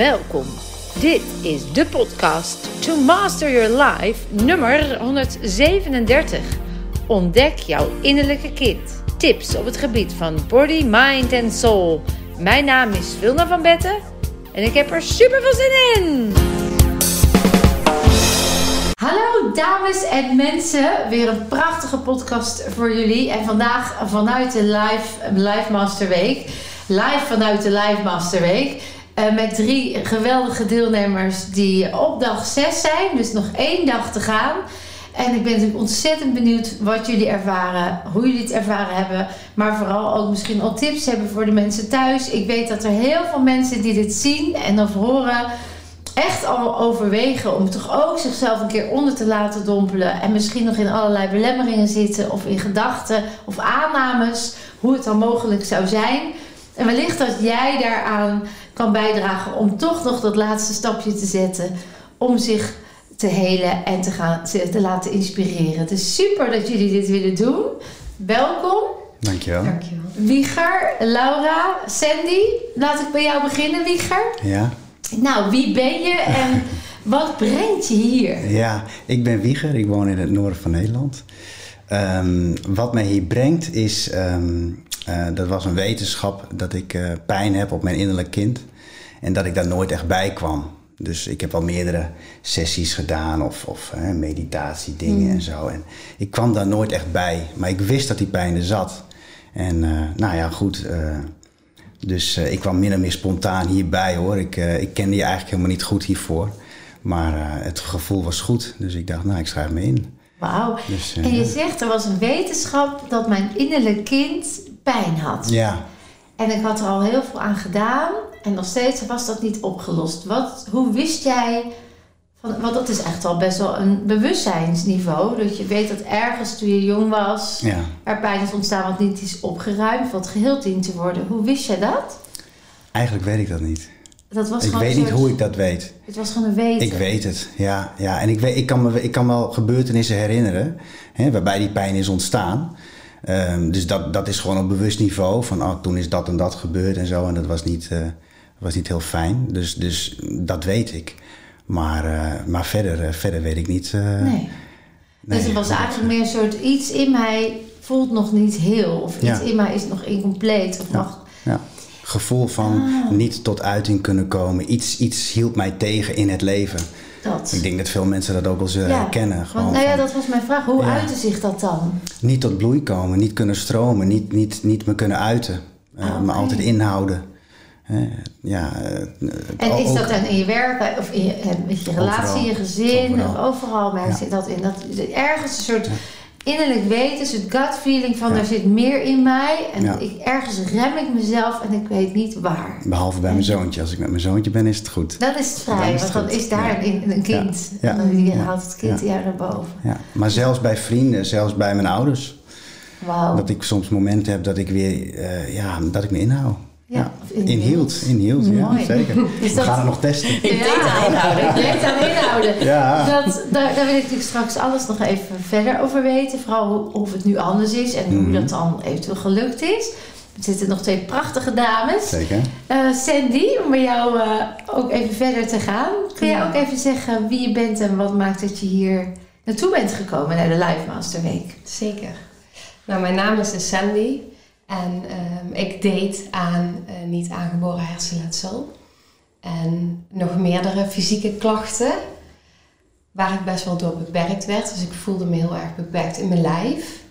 Welkom. Dit is de podcast To Master Your Life nummer 137. Ontdek jouw innerlijke kind. Tips op het gebied van body, mind en soul. Mijn naam is Wilna van Betten en ik heb er super veel zin in. Hallo dames en mensen, weer een prachtige podcast voor jullie. En vandaag vanuit de Live, live Master Week. Live vanuit de Live Master Week. Uh, met drie geweldige deelnemers die op dag 6 zijn. Dus nog één dag te gaan. En ik ben natuurlijk ontzettend benieuwd wat jullie ervaren, hoe jullie het ervaren hebben. Maar vooral ook misschien al tips hebben voor de mensen thuis. Ik weet dat er heel veel mensen die dit zien en of horen echt al overwegen om toch ook zichzelf een keer onder te laten dompelen. En misschien nog in allerlei belemmeringen zitten of in gedachten of aannames hoe het dan mogelijk zou zijn. En wellicht dat jij daaraan kan bijdragen om toch nog dat laatste stapje te zetten. Om zich te helen en te, gaan, te laten inspireren. Het is super dat jullie dit willen doen. Welkom. Dankjewel. Dankjewel. Wieger, Laura, Sandy. Laat ik bij jou beginnen, Wieger. Ja. Nou, wie ben je en wat brengt je hier? Ja, ik ben Wieger. Ik woon in het noorden van Nederland. Um, wat mij hier brengt is, um, uh, dat was een wetenschap dat ik uh, pijn heb op mijn innerlijk kind. En dat ik daar nooit echt bij kwam. Dus ik heb al meerdere sessies gedaan of, of uh, meditatiedingen mm. en zo. En ik kwam daar nooit echt bij. Maar ik wist dat die pijn er zat. En nou ja, goed. dus ik kwam min of meer spontaan hierbij hoor. Ik, ik kende je eigenlijk helemaal niet goed hiervoor. Maar het gevoel was goed. Dus ik dacht, nou, ik schrijf me in. Wauw. Dus, en je zegt, er was een wetenschap dat mijn innerlijk kind pijn had. Ja. En ik had er al heel veel aan gedaan. En nog steeds was dat niet opgelost. Wat, hoe wist jij... Van, want dat is echt al best wel een bewustzijnsniveau. Dat je weet dat ergens toen je jong was... Ja. er pijn is ontstaan wat niet is opgeruimd. Wat geheeld dient te worden. Hoe wist jij dat? Eigenlijk weet ik dat niet. Dat was ik weet niet hoe ik dat weet. Het was gewoon een weten. Ik weet het, ja. ja. En ik, weet, ik, kan me, ik kan wel gebeurtenissen herinneren hè, waarbij die pijn is ontstaan. Um, dus dat, dat is gewoon op bewust niveau. Van oh, toen is dat en dat gebeurd en zo. En dat was niet, uh, was niet heel fijn. Dus, dus dat weet ik. Maar, uh, maar verder, uh, verder weet ik niet. nee. nee. Dus het was eigenlijk meer een soort iets in mij voelt nog niet heel. Of iets ja. in mij is nog incompleet. Of ja. nog... Ja gevoel van ah. niet tot uiting kunnen komen. Iets, iets hield mij tegen in het leven. Dat. Ik denk dat veel mensen dat ook wel zullen ja. herkennen. Want, nou ja, dat was mijn vraag. Hoe uitte zich dat dan? Niet tot bloei komen, niet kunnen stromen, niet, niet, niet me kunnen uiten. Uh, oh, maar altijd inhouden. Ja, uh, en is dat dan in je werk of in je, met je relatie, overal, je gezin, overal, of overal zit dat in? Dat, ergens een soort innerlijk weten, is het gut feeling van ja. er zit meer in mij. En ik, ergens rem ik mezelf en ik weet niet waar. Behalve bij mijn zoontje. Als ik met mijn zoontje ben, is het goed. Dan is het vrij, want dan is daar een, een, kind. Ja. En die haalt het kind ja. naar boven. Ja. Maar zelfs bij vrienden, zelfs bij mijn ouders. Wow. Dat ik soms momenten heb dat ik weer, uh, ja, dat ik me inhoud. Ja, inhield. Inhield, ja, zeker. Dus We gaan het nog testen. Ik denk aan inhouden. Aan inhouden. Ja. Dat, daar, daar wil ik natuurlijk straks alles nog even verder over weten. Vooral of het nu anders is en hoe mm. dat dan eventueel gelukt is. Er zitten nog twee prachtige dames. Zeker. Uh, Sandy, om bij jou uh, ook even verder te gaan. Kun jij ook even zeggen wie je bent en wat maakt dat je hier naartoe bent gekomen naar de Live Master Week? Zeker. Nou, mijn naam is Sandy. En um, ik deed aan uh, niet aangeboren hersenletsel. En nog meerdere fysieke klachten. Waar ik best wel door beperkt werd. Dus ik voelde me heel erg beperkt in mijn lijf.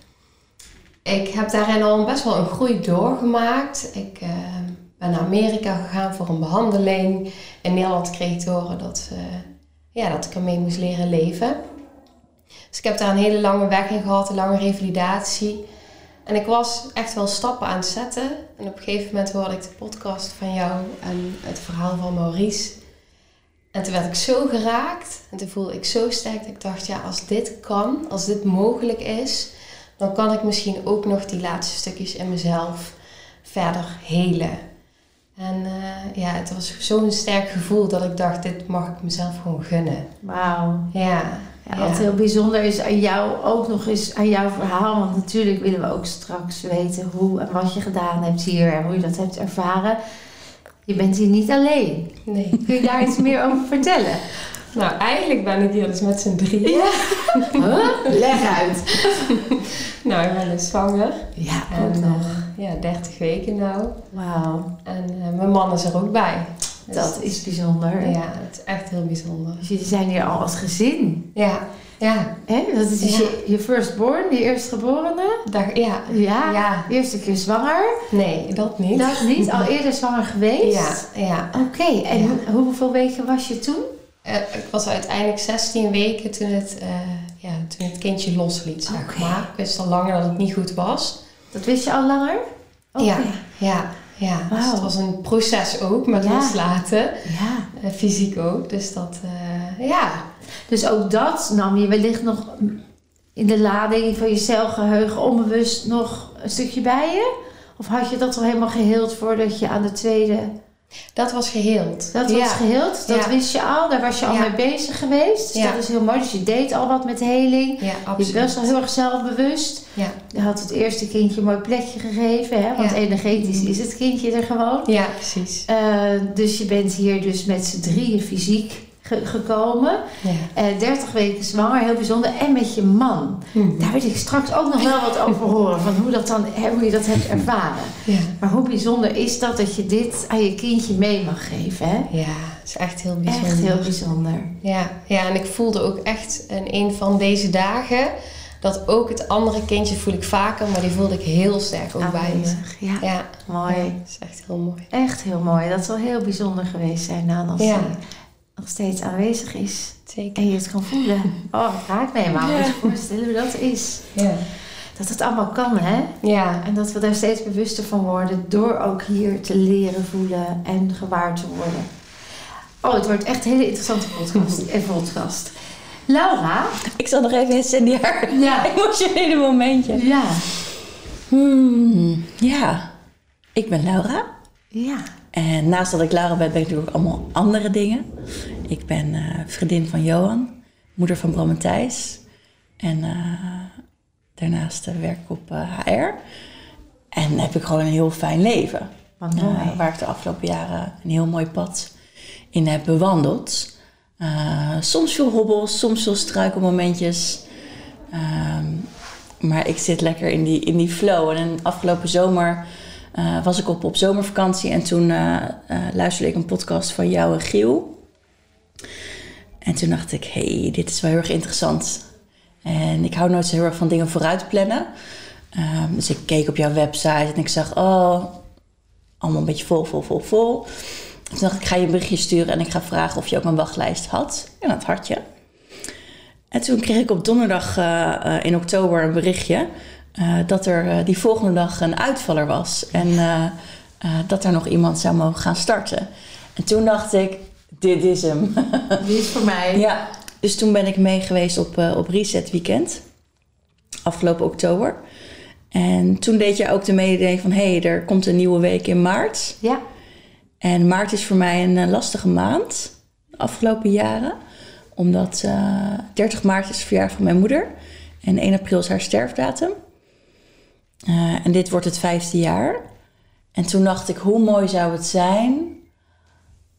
Ik heb daarin al best wel een groei doorgemaakt. Ik uh, ben naar Amerika gegaan voor een behandeling. In Nederland kreeg ik te horen dat, uh, ja, dat ik ermee moest leren leven. Dus ik heb daar een hele lange weg in gehad, een lange revalidatie. En ik was echt wel stappen aan het zetten. En op een gegeven moment hoorde ik de podcast van jou en het verhaal van Maurice. En toen werd ik zo geraakt en toen voelde ik zo sterk dat ik dacht, ja, als dit kan, als dit mogelijk is, dan kan ik misschien ook nog die laatste stukjes in mezelf verder helen. En uh, ja, het was zo'n sterk gevoel dat ik dacht, dit mag ik mezelf gewoon gunnen. Wauw. Ja. Ja, wat heel bijzonder is aan jou ook nog eens aan jouw verhaal. Want natuurlijk willen we ook straks weten hoe en wat je gedaan hebt hier en hoe je dat hebt ervaren. je bent hier niet alleen. Nee. Kun je daar iets meer over vertellen? Nou, eigenlijk ben ik hier dus met z'n drieën. Huh? Leg uit. Nou, ik ben dus zwanger. Ja, En ook nog. eh, ja, 30 weken nou. Wauw, En eh, mijn man is er ook bij. Dus dat is bijzonder. Ja, het is echt heel bijzonder. Dus jullie zijn hier al als gezin. Ja, ja. Hè? Dat is dus Ja. je, je firstborn, je eerstgeborene. Dag, ja. Ja. Ja. Eerste keer zwanger. Nee, dat niet. Dat niet, al eerder zwanger geweest. Ja, ja. Oké, en Ja. hoeveel weken was je toen? Eh, ik was uiteindelijk 16 weken toen het, eh, ja, toen het kindje losliet, zeg maar. Ik wist al langer dat het niet goed was. Dat wist je al langer? Ja, ja, ja. Dus het was een proces ook met Ja. loslaten. Ja. Eh, fysiek ook. Dus dat, eh, ja. Dus ook dat nam je wellicht nog in de lading van je celgeheugen onbewust nog een stukje bij je? Of had je dat al helemaal geheeld voordat je aan de tweede... Dat was geheeld. Dat was geheeld, dat wist je al, daar was je al mee bezig geweest. Dus dat is heel mooi. Dus je deed al wat met heling. Ja, Je was al heel erg zelfbewust. Ja. Je had het eerste kindje een mooi plekje gegeven, hè? want energetisch is het kindje er gewoon. Ja, precies. Eh, dus je bent hier dus met z'n drieën fysiek ge- gekomen. Ja. Eh 30 weken zwanger, heel bijzonder. En met je man. Hm. Daar wil ik straks ook nog wel wat over horen. Van hoe, dat dan, hoe je dat hebt ervaren. Ja. Maar hoe bijzonder is dat dat je dit aan je kindje mee mag geven. Hè? ja, het is echt heel bijzonder. Echt heel bijzonder. Ja, ja, en ik voelde ook echt in een van deze dagen dat ook het andere kindje voel ik vaker, maar die voelde ik heel sterk ook bij me. Ja, Ja, mooi. ja, dat is echt heel mooi. Echt heel mooi. Dat zal heel bijzonder geweest zijn dan als Ja. Nog steeds aanwezig is. Zeker. En je het kan voelen. Oh, het raakt me helemaal. Ja. Moet je je voorstellen hoe dat is. Ja. Dat het allemaal kan, hè? Ja, En dat we daar steeds bewuster van worden door ook hier te leren voelen en gewaar te worden. Oh, het wordt echt een hele interessante podcast. en podcast. Laura? Ik zal nog even in Sandy haar Ja. emotionele momentje. Ja. Hmm, ja, ik ben Laura. Ja. En naast dat ik Laura ben, ben ik natuurlijk ook allemaal andere dingen. Ik ben eh, vriendin van Johan, moeder van Bram en Thijs. En eh, daarnaast eh, werk ik op HR. En heb ik gewoon een heel fijn leven. Waar ik de afgelopen jaren een heel mooi pad in heb bewandeld. Soms veel hobbels, soms veel struikelmomentjes. Ehm, maar ik zit lekker in die, in die flow. En afgelopen zomer eh, was ik op, op zomervakantie. En toen eh, eh, luisterde ik een podcast van jou en Giel. En toen dacht ik, hey, dit is wel heel erg interessant. En ik hou nooit zo heel erg van dingen vooruit plannen. Dus ik keek op jouw website en ik zag, oh, allemaal een beetje vol, vol, vol, vol. Toen dacht ik, ik ga je een berichtje sturen en ik ga vragen of je ook mijn wachtlijst had. En dat had je. En toen kreeg ik op donderdag in oktober een berichtje eh, dat er eh, die volgende dag een uitvaller was. En eh, dat er nog iemand zou mogen gaan starten. En toen dacht ik, dit is hem. Die is voor mij. Ja, dus toen ben ik mee geweest op, op Reset Weekend. Afgelopen oktober. En toen deed je ook de mededeling van... hé, hey, er komt een nieuwe week in maart. Ja. En maart is voor mij een lastige maand. De afgelopen jaren. Omdat eh 30 maart is het verjaardag van mijn moeder. En 1 april is haar sterfdatum. Eh, en dit wordt het vijfde jaar. En toen dacht ik, hoe mooi zou het zijn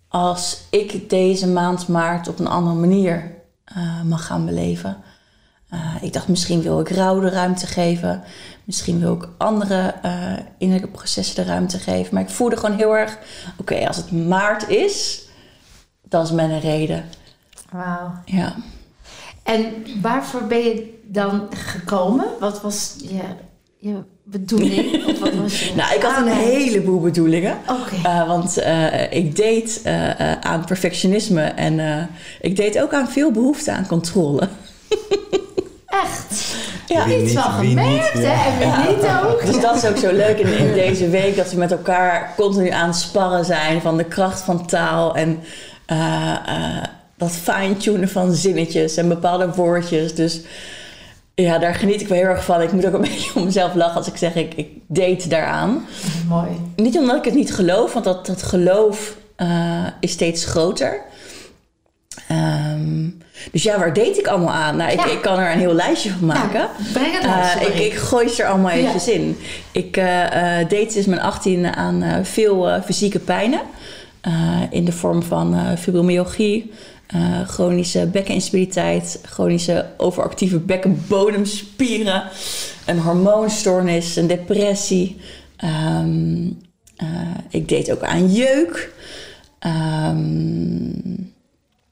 als ik deze maand maart op een andere manier eh, mag gaan beleven. Eh, ik dacht, misschien wil ik rouw de ruimte geven. Misschien wil ik andere eh, innerlijke processen de ruimte geven. Maar ik voelde gewoon heel erg, oké, als het maart is, dat is een reden. Wauw. Ja. En waarvoor ben je dan gekomen? Wat was je, je bedoeling? Of wat was je Nou, ik had een heleboel bedoelingen. Eh, want eh, ik deed eh, aan perfectionisme en eh, ik deed ook aan veel behoefte aan controle. Echt? Ja. Wie Iets niet, van gemerkt, ja. hè? En wie niet ook? Dus dat is ook zo leuk in, in deze week dat we met elkaar continu aan het sparren zijn van de kracht van taal en eh, eh, dat fine-tunen van zinnetjes en bepaalde woordjes. Dus ja, daar geniet ik wel heel erg van. Ik moet ook een beetje om mezelf lachen als ik zeg ik, ik date daaraan. Mooi. Niet omdat ik het niet geloof, want dat, dat geloof eh, is steeds groter. Ehm, dus ja, waar date ik allemaal aan? Nou, ik, Ja. ik kan er een heel lijstje van maken. Nou, breng het Eh, ik, ik gooi ze er allemaal Ja. eventjes in. Ik eh, deed sinds mijn 18 aan veel fysieke pijnen. in de vorm van fibromyalgie, eh, chronische bekkeninstabiliteit, chronische overactieve bekkenbodemspieren, een hormoonstoornis, een depressie. Ehm, eh, ik deed ook aan jeuk. Ehm,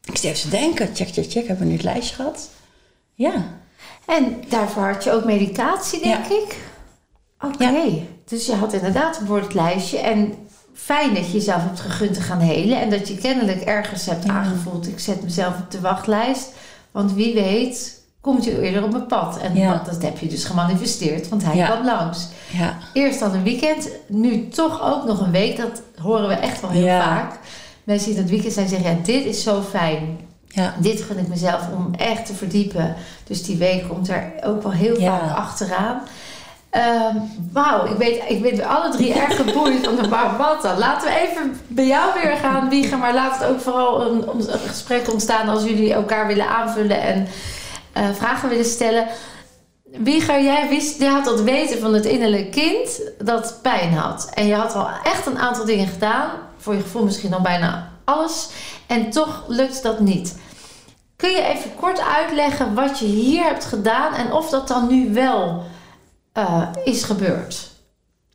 ik zit even te denken, check, check, check, hebben we nu het lijstje gehad? Ja. En daarvoor had je ook medicatie, denk Ja. ik? Oké. Dus je had inderdaad een woordlijstje. En fijn dat je jezelf hebt gegund te gaan helen. En dat je kennelijk ergens hebt Ja. aangevoeld. Ik zet mezelf op de wachtlijst. Want wie weet komt je eerder op mijn pad. En Ja. dat, dat heb je dus gemanifesteerd. Want hij Ja. kwam langs. Ja. Eerst dan een weekend. Nu toch ook nog een week. Dat horen we echt wel heel vaak. Mensen die het weekend zijn zeggen... Ja, dit is zo fijn. Ja. Dit gun ik mezelf om echt te verdiepen. Dus die week komt er ook wel heel vaak achteraan. Ehm, Wauw, ik weet, ik ben alle drie erg geboeid van de Barbata. Laten we even bij jou weer gaan wiegen. Maar laat het ook vooral een, een gesprek ontstaan als jullie elkaar willen aanvullen en eh, vragen willen stellen. Wieger, jij wist, jij had dat weten van het innerlijke kind dat pijn had. En je had al echt een aantal dingen gedaan. Voor je gevoel misschien al bijna alles. En toch lukt dat niet. Kun je even kort uitleggen wat je hier hebt gedaan en of dat dan nu wel eh, is gebeurd?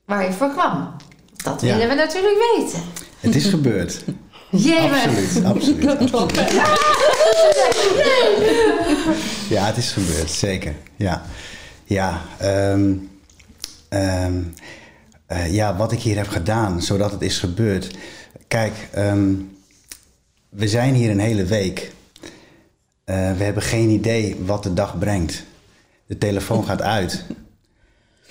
Waar je voor kwam? Dat Ja. willen we natuurlijk weten. Het is gebeurd. Jemig. Absoluut, absoluut. Ja, het is gebeurd, zeker. Ja, ja, ehm, ehm, eh, ja wat ik hier heb gedaan, zodat het is gebeurd. Kijk, ehm, we zijn hier een hele week. Eh, we hebben geen idee wat de dag brengt. De telefoon gaat uit.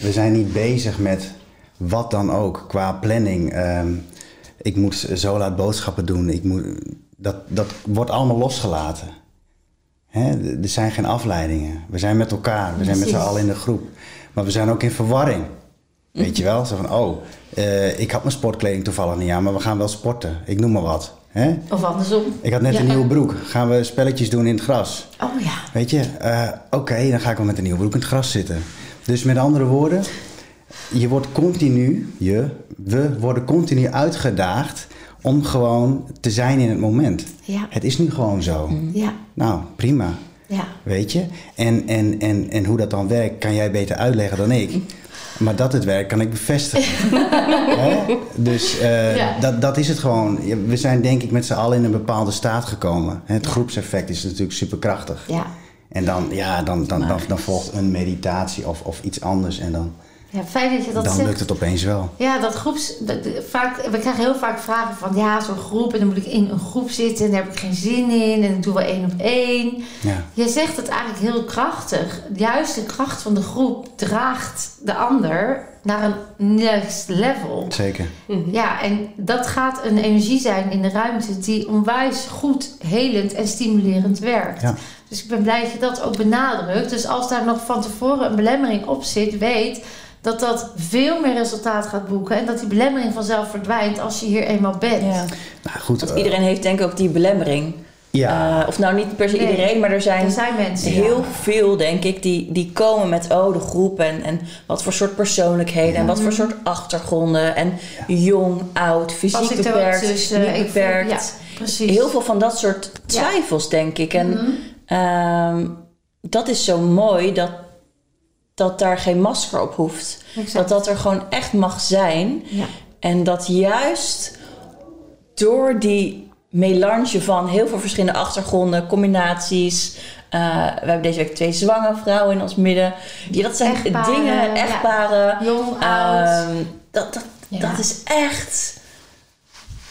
We zijn niet bezig met wat dan ook qua planning. Ehm, ik moet zo laat boodschappen doen. Ik moet, dat, dat wordt allemaal losgelaten. Hè? Er zijn geen afleidingen. We zijn met elkaar. We zijn met z'n allen in de groep. Maar we zijn ook in verwarring. Weet je wel? Zo van, oh, eh, ik had mijn sportkleding toevallig niet aan, maar we gaan wel sporten. Ik noem maar wat. Hè? Of andersom. Ik had net Ja. een nieuwe broek. Gaan we spelletjes doen in het gras? Oh ja. Weet je, eh, oké, dan ga ik wel met een nieuwe broek in het gras zitten. Dus met andere woorden, je wordt continu, je, we worden continu uitgedaagd om gewoon te zijn in het moment. Ja. Het is nu gewoon zo. Ja. Nou, prima. Ja. Weet je? En, en, en, en hoe dat dan werkt, kan jij beter uitleggen dan ik. Maar dat het werkt, kan ik bevestigen. Dus eh, Ja. dat, dat is het gewoon. We zijn denk ik met z'n allen in een bepaalde staat gekomen. Het groepseffect is natuurlijk superkrachtig. Ja. En dan, ja, dan, dan, dan, dan volgt een meditatie of, of iets anders. En dan, Ja, fijn dat je dat dan zegt. lukt het opeens wel. Ja, dat groeps... dat- vaak, we krijgen heel vaak vragen van... Ja, zo'n groep en dan moet ik in een groep zitten... en daar heb ik geen zin in en ik doe wel één op één. Ja, Je zegt het eigenlijk heel krachtig. Juist de kracht van de groep draagt de ander naar een next level. zeker. Ja, en dat gaat een energie zijn in de ruimte die onwijs goed helend en stimulerend werkt. Ja. Dus ik ben blij dat je dat ook benadrukt. Dus als daar nog van tevoren een belemmering op zit, weet dat dat veel meer resultaat gaat boeken. En dat die belemmering vanzelf verdwijnt als je hier eenmaal bent. ja. Nou goed. Want eh, iedereen heeft denk ik ook die belemmering. ja, Eh, of nou niet per se Nee. iedereen, maar er zijn, Er zijn mensen. heel ja. veel, denk ik, die, die komen met oh, de groep en, en wat voor soort persoonlijkheden en wat voor soort achtergronden. En jong, oud, fysiek er beperkt, tussen, niet vind- beperkt. Precies. Heel veel van dat soort Ja. twijfels, denk ik. En Mhm. Ehm, dat is zo mooi dat, dat daar geen masker op hoeft. Exact. Dat dat er gewoon echt mag zijn. Ja. En dat juist door die melange van heel veel verschillende achtergronden, combinaties. eh, we hebben deze week twee zwangere vrouwen in ons midden. Ja, dat zijn Echtparen, dingen, ja. echtparen. Jong, oud. Ehm, dat, dat, Ja. dat is echt.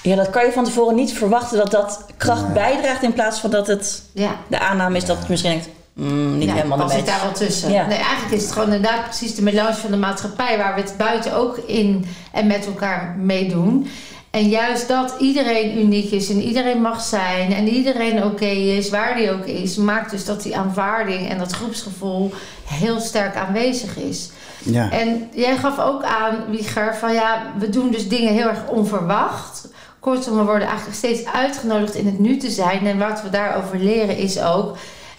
Ja, dat kan je van tevoren niet verwachten dat dat kracht Nee. bijdraagt in plaats van dat het ja. de aanname is dat het misschien denkt, mm, niet ja, helemaal ik match. daar wel tussen. Ja. Nee, eigenlijk is het gewoon inderdaad precies de melange van de maatschappij waar we het buiten ook in en met elkaar meedoen. En juist dat iedereen uniek is en iedereen mag zijn en iedereen oké is, waar die ook is, maakt dus dat die aanvaarding en dat groepsgevoel heel sterk aanwezig is. ja. En jij gaf ook aan, Wieger, van ja, we doen dus dingen heel erg onverwacht. Kortom, we worden eigenlijk steeds uitgenodigd in het nu te zijn. En wat we daarover leren is ook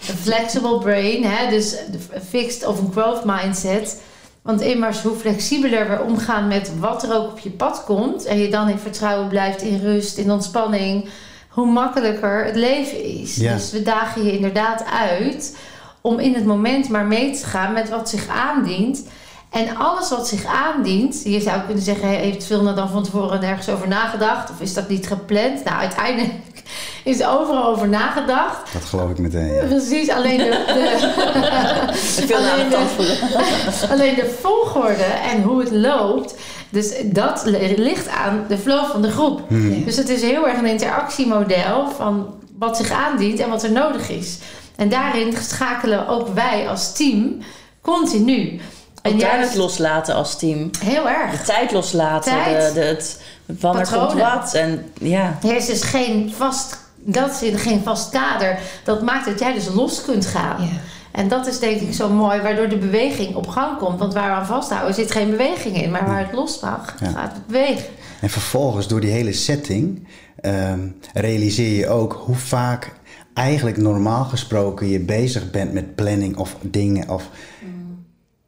een flexible brain, hè, dus de fixed of een growth mindset. Want immers, hoe flexibeler we omgaan met wat er ook op je pad komt. En je dan in vertrouwen blijft, in rust, in ontspanning. Hoe makkelijker het leven is. Ja. Dus we dagen je inderdaad uit om in het moment maar mee te gaan met wat zich aandient. En alles wat zich aandient, je zou kunnen zeggen, heeft Vilna dan van tevoren nergens over nagedacht? Of is dat niet gepland? Nou, uiteindelijk is er overal over nagedacht. Dat geloof ik meteen. Ja. Precies, alleen de, de, alleen de volgorde en hoe het loopt. Dus dat ligt aan de flow van de groep. Hmm. Dus het is heel erg een interactiemodel van wat zich aandient en wat er nodig is. En daarin schakelen ook wij als team continu. En juist het loslaten als team. heel De erg. tijd loslaten. Tijd. De, de, het, wanneer komt wat. En ja. Er is dus geen vast, dat is geen vast kader. Dat maakt dat jij dus los kunt gaan. Ja. En dat is denk ik zo mooi, waardoor de beweging op gang komt. Want waar we aan vasthouden zit geen beweging in. Maar waar het los mag, Ja. gaat het bewegen. En vervolgens, door die hele setting, ehm, realiseer je ook hoe vaak eigenlijk normaal gesproken je bezig bent met planning of dingen. Of,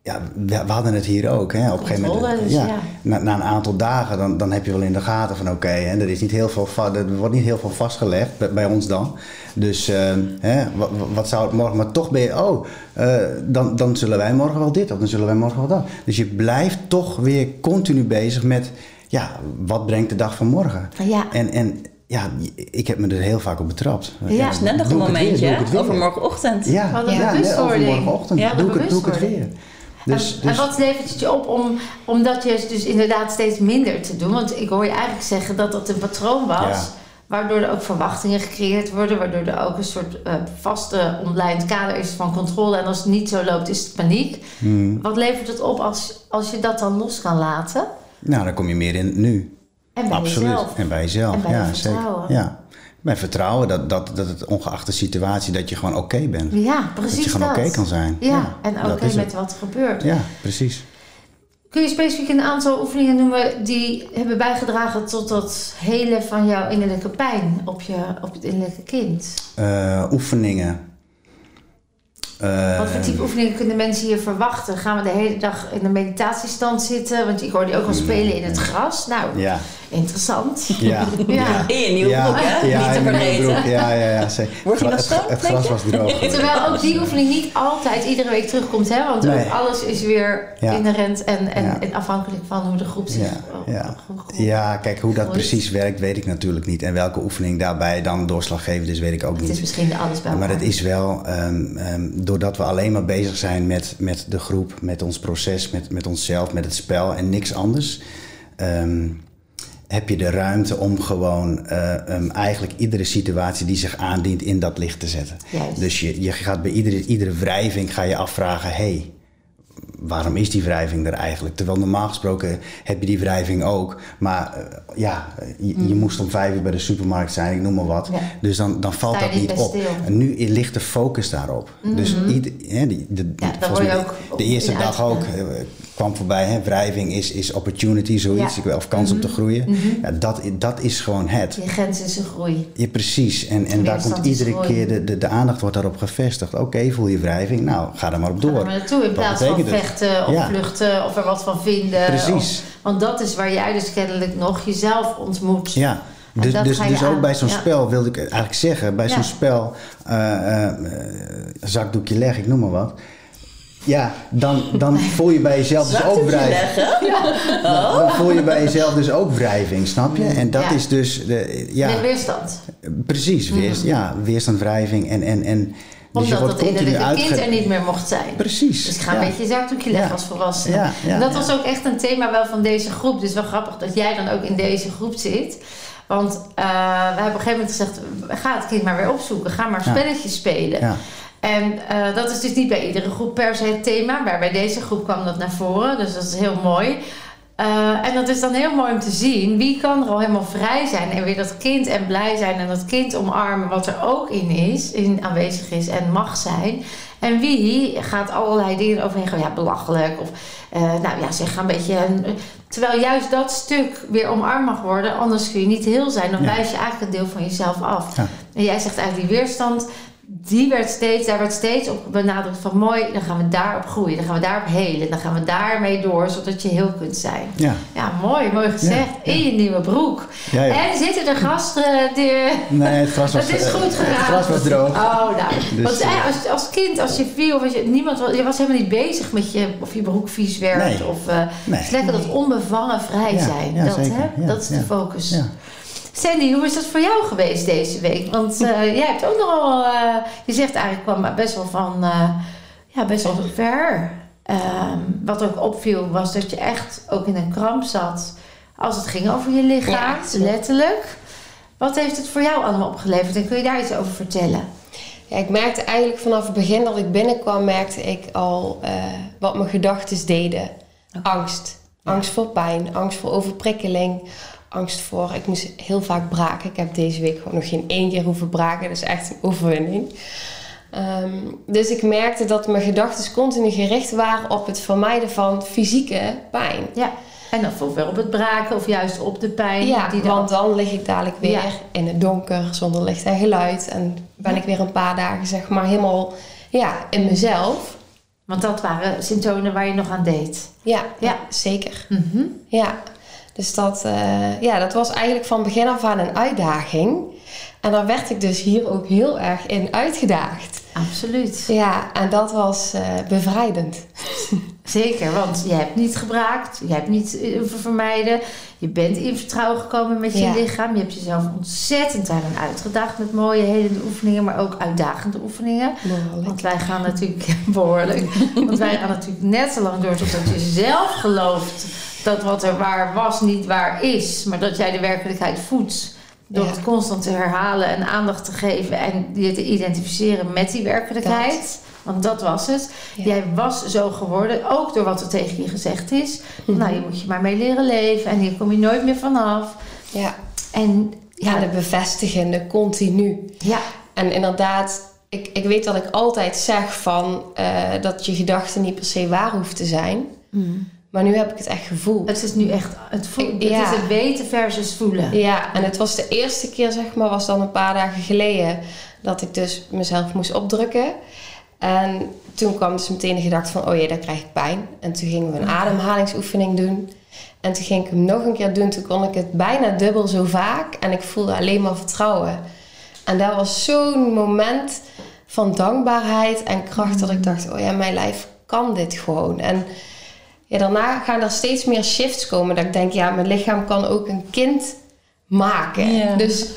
ja, we, we hadden het hier ook. Hè, op een gegeven moment. Dus ja, ja. Na, na een aantal dagen, dan, dan heb je wel in de gaten van oké, hè, er is niet heel veel er wordt niet heel veel vastgelegd bij, bij ons dan. Dus ehm, hè, wat, wat zou het morgen, maar toch ben je, oh, eh, dan, dan zullen wij morgen wel dit of dan zullen wij morgen wel dat. Dus je blijft toch weer continu bezig met, ja, wat brengt de dag van morgen? Ja. En, en ja, ik heb me er heel vaak op betrapt. Ja. Het is net nog een momentje weer. over morgenochtend. Ja, ja. Ja, doe, ik het, doe ik het weer. Dus, en, dus, en wat levert het je op om, omdat je dus inderdaad steeds minder te doen? Want ik hoor je eigenlijk zeggen dat dat een patroon was. Ja. Waardoor er ook verwachtingen gecreëerd worden. Waardoor er ook een soort eh, vaste online kader is van controle. En als het niet zo loopt, is het paniek. Hmm. Wat levert het op als, als je dat dan los kan laten? nou, dan kom je meer in het nu. En bij Absoluut. jezelf. En bij jezelf. En bij ja, je. Zeker. Ja. Bij vertrouwen dat, dat, dat het ongeacht de situatie, dat je gewoon oké bent. Ja, precies dat je gewoon oké kan zijn. Ja, en oké met het. wat er gebeurt. Ja, precies. Kun je specifiek een aantal oefeningen noemen die hebben bijgedragen tot dat hele van jouw innerlijke pijn op, je, op het innerlijke kind? Eh, oefeningen. Eh, Wat voor type oefeningen kunnen mensen hier verwachten? Gaan we de hele dag in een meditatiestand zitten? Want ik hoorde je ook al spelen in het gras. Nou, Ja, interessant. ja. Ja. In je nieuwe ja, broek, hè? Ja, Niet te vergeten. Ja, ja, ja. zeker. Wordt die nog het, je? was droog. Terwijl ook die oefening niet altijd iedere week terugkomt, hè? Want Nee. ook alles is weer Ja. inherent en, en, Ja. en afhankelijk van hoe de groep zich Ja, ja. kijk, hoe dat precies werkt, weet ik natuurlijk niet. En welke oefening daarbij dan doorslaggevend is, weet ik ook Het is niet. misschien alles bij Maar het is wel, ehm, ehm, doordat we alleen maar bezig zijn met, met de groep, met ons proces, met, met onszelf, met het spel en niks anders, ehm, heb je de ruimte om gewoon eh, ehm, eigenlijk iedere situatie die zich aandient in dat licht te zetten. Juist. Dus je, je gaat bij iedere, iedere wrijving ga je afvragen, hey, waarom is die wrijving er eigenlijk? Terwijl normaal gesproken heb je die wrijving ook. Maar eh, ja, je, je moest om vijf uur bij de supermarkt zijn, ik noem maar wat. Mm. Ja. Dus dan, dan valt dat niet bij op. stil. En nu ligt de focus daarop. Dus ieder, hè, die, de, Ja, volgens mij ook de eerste dag ook. Kwam voorbij. Hè, wrijving is, is opportunity, zoiets. Ja. Of kans om te Mhm. groeien. Ja, dat, dat is gewoon het. Je grens is een groei. Ja, precies. En, en daar komt iedere groei. keer de, de, de aandacht wordt daarop gevestigd. Oké, voel je wrijving? Nou, ga er maar op Ga door. er maar naartoe in plaats van het? vechten of Ja. vluchten of er wat van vinden. Precies. Of- want dat is waar jij dus kennelijk nog jezelf ontmoet. Ja. Dus, dus, ga dus ook aan. bij zo'n Ja. spel wilde ik eigenlijk zeggen, bij Ja. zo'n spel, eh, eh, zakdoekje leg, ik noem maar wat. Ja, dan, dan voel je bij jezelf dus ook wrijving. leggen. Dan, dan voel je bij jezelf dus ook wrijving, snap je? En dat Ja. is dus, de, ja, Met weerstand. precies, weerst, ja, weerstand, wrijving en, en, en dus je Omdat dat innerlijke kind uitge... er niet meer mocht zijn. Precies. Dus ga ja. een beetje zakdoekje leggen Ja. als volwassene. Ja, ja, En dat ja. was ook echt een thema wel van deze groep. Dus wel grappig dat jij dan ook in deze groep zit. Want eh, we hebben op een gegeven moment gezegd... ga het kind maar weer opzoeken. Ga maar Ja. spelletjes spelen. En eh, dat is dus niet bij iedere groep per se het thema. Maar bij deze groep kwam dat naar voren. Dus dat is heel mooi. Eh, en dat is dan heel mooi om te zien. Wie kan er al helemaal vrij zijn. En weer dat kind en blij zijn. En dat kind omarmen wat er ook in is. In aanwezig is en mag zijn. En wie gaat allerlei dingen overheen gaan. Ja, belachelijk. Of eh, nou ja, zeg een beetje... terwijl juist dat stuk weer omarmd mag worden. Anders kun je niet heel zijn. Dan Ja. wijs je eigenlijk een deel van jezelf af. Ja. En jij zegt eigenlijk die weerstand die werd steeds, daar werd steeds op benadrukt van mooi, dan gaan we daarop groeien, dan gaan we daarop helen, dan gaan we daarmee door, zodat je heel kunt zijn. Ja. Ja, mooi, mooi gezegd. Ja, ja. In je nieuwe broek. Ja, ja. En zitten er gasten die... Nee, het gras was, Het is eh, goed Het gedaan. gras was droog. Oh, nou. Dus, Want eh, eh, als, als kind, als je viel, of als je, niemand, was- je was helemaal niet bezig met je, of je broek vies werd. Nee. Of, eh, Nee. Het is lekker dat onbevangen vrij zijn. ja, dat, hè? Dat is de ja. focus. Sandy, hoe is dat voor jou geweest deze week? Want eh, jij hebt ook nogal, eh, je zegt eigenlijk kwam best wel van, eh, ja, best wel ver. Ehm, wat ook opviel was dat je echt ook in een kramp zat als het ging over je lichaam, Ja, letterlijk. Wat heeft het voor jou allemaal opgeleverd en kun je daar iets over vertellen? Ja, ik merkte eigenlijk vanaf het begin dat ik binnenkwam, merkte ik al wat mijn gedachten deden. Angst. Angst voor pijn, angst voor overprikkeling, angst voor... Ik moest heel vaak braken. Ik heb deze week gewoon nog geen één keer hoeven braken. Dat is echt een overwinning. Ehm, dus ik merkte dat mijn gedachten continu gericht waren op het vermijden van fysieke pijn. Ja. En dan ofwel op het braken of juist op de pijn. Ja, die dan... want dan lig ik dadelijk weer Ja. in het donker, zonder licht en geluid. En ben Ja. ik weer een paar dagen zeg maar helemaal ja, in mezelf. Want dat waren symptomen waar je nog aan deed. Ja, Ja. ja. zeker. Mhm. Ja, dus dat, eh, ja, dat was eigenlijk van begin af aan een uitdaging. En daar werd ik dus hier ook heel erg in uitgedaagd. Absoluut. Ja, en dat was eh, bevrijdend. Zeker, want je hebt niet gebraakt, je hebt niet eh, hoeven vermijden. Je bent in vertrouwen gekomen met je Ja. lichaam. Je hebt jezelf ontzettend daarin uitgedaagd met mooie, helende oefeningen, maar ook uitdagende oefeningen. Want wij gaan natuurlijk behoorlijk. Want wij gaan natuurlijk net zo lang door totdat je zelf gelooft dat wat er waar was niet waar is, maar dat jij de werkelijkheid voedt. Door Ja. het constant te herhalen en aandacht te geven en je te identificeren met die werkelijkheid. Want dat was het. Ja. Jij was zo geworden, ook door wat er tegen je gezegd is. Mhm. Nou, je moet je maar mee leren leven en hier kom je nooit meer vanaf. Ja, En ja ja, de bevestigende, continu. ja, En inderdaad, ik, ik weet dat ik altijd zeg van eh, dat je gedachten niet per se waar hoeft te zijn. Maar nu heb ik het echt gevoeld. het is nu echt het, voel, het, is het weten versus voelen. Ja, en het was de eerste keer, zeg maar, was dan een paar dagen geleden, dat ik dus mezelf moest opdrukken. En toen kwam dus meteen de gedachte van, oh jee, dan krijg ik pijn. En toen gingen we een ademhalingsoefening doen. En toen ging ik hem nog een keer doen. Toen kon ik het bijna dubbel zo vaak. En ik voelde alleen maar vertrouwen. En dat was zo'n moment van dankbaarheid en kracht dat ik dacht, oh ja, mijn lijf kan dit gewoon. En ja, daarna gaan er steeds meer shifts komen. Dat ik denk, ja, mijn lichaam kan ook een kind maken. Ja. Dus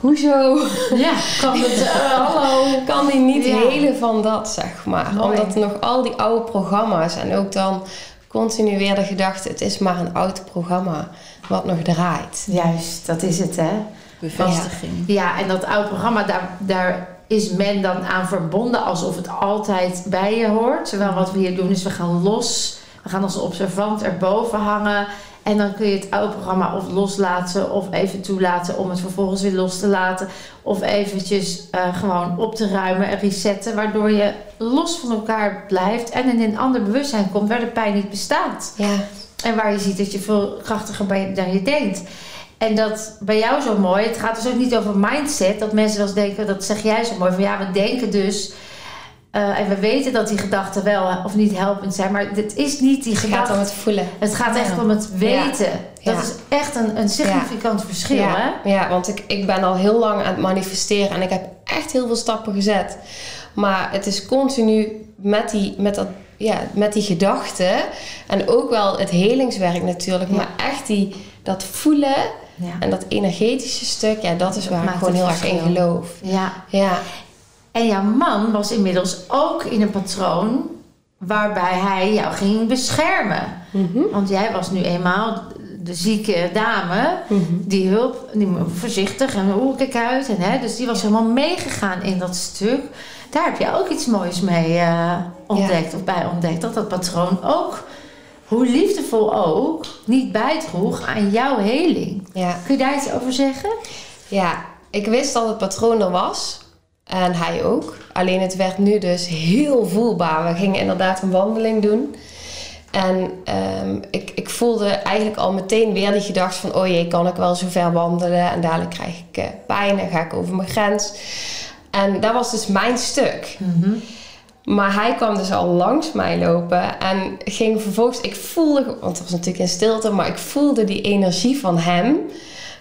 hoezo Ja, kan het, eh, hallo. kan die niet Ja. helen van dat, zeg maar? Mooi. Omdat er nog al die oude programma's en ook dan continu weer de gedachte, het is maar een oud programma wat nog draait. Juist, dat is het hè. Bevestiging. Ja, en dat oude programma, daar, daar is men dan aan verbonden alsof het altijd bij je hoort. Terwijl wat we hier doen is we gaan los. We gaan als observant erboven hangen. En dan kun je het oude programma of loslaten of even toelaten om het vervolgens weer los te laten. Of eventjes eh, gewoon op te ruimen en resetten. Waardoor je los van elkaar blijft en in een ander bewustzijn komt waar de pijn niet bestaat. Ja, En waar je ziet dat je veel krachtiger bent dan je denkt. En dat bij jou zo mooi. Het gaat dus ook niet over mindset. Dat mensen wel eens denken, dat zeg jij zo mooi. Van ja, we denken dus. Eh, en we weten dat die gedachten wel of niet helpend zijn. Maar dit is niet die het gaat om het voelen. Het gaat echt om het weten. Ja. Dat is echt een, een significant verschil. ja, Hè? ja, want ik, ik ben al heel lang aan het manifesteren en ik heb echt heel veel stappen gezet. Maar het is continu met die, met dat, ja, met die gedachten en ook wel het helingswerk natuurlijk, maar echt die, dat voelen Ja. en dat energetische stuk, ja, dat is Dat waar ik gewoon het heel erg in geloof. ja. Ja, En jouw man was inmiddels ook in een patroon waarbij hij jou ging beschermen. Mhm. Want jij was nu eenmaal de zieke dame Mhm. die hulp, die voorzichtig en hoe kijk uit. En, hè, dus die was helemaal meegegaan in dat stuk. Daar heb je ook iets moois mee eh, ontdekt of bij ontdekt. Dat dat patroon ook, hoe liefdevol ook, niet bijdroeg aan jouw heling. ja. Kun je daar iets over zeggen? Ja, ik wist dat het patroon er was. En hij ook. Alleen het werd nu dus heel voelbaar. We gingen inderdaad een wandeling doen. En ehm, ik, ik voelde eigenlijk al meteen weer die gedachte van... oh jee, kan ik wel zo ver wandelen? En dadelijk krijg ik eh, pijn en ga ik over mijn grens. En dat was dus mijn stuk. Maar hij kwam dus al langs mij lopen en ging vervolgens, ik voelde, want het was natuurlijk in stilte, maar ik voelde die energie van hem.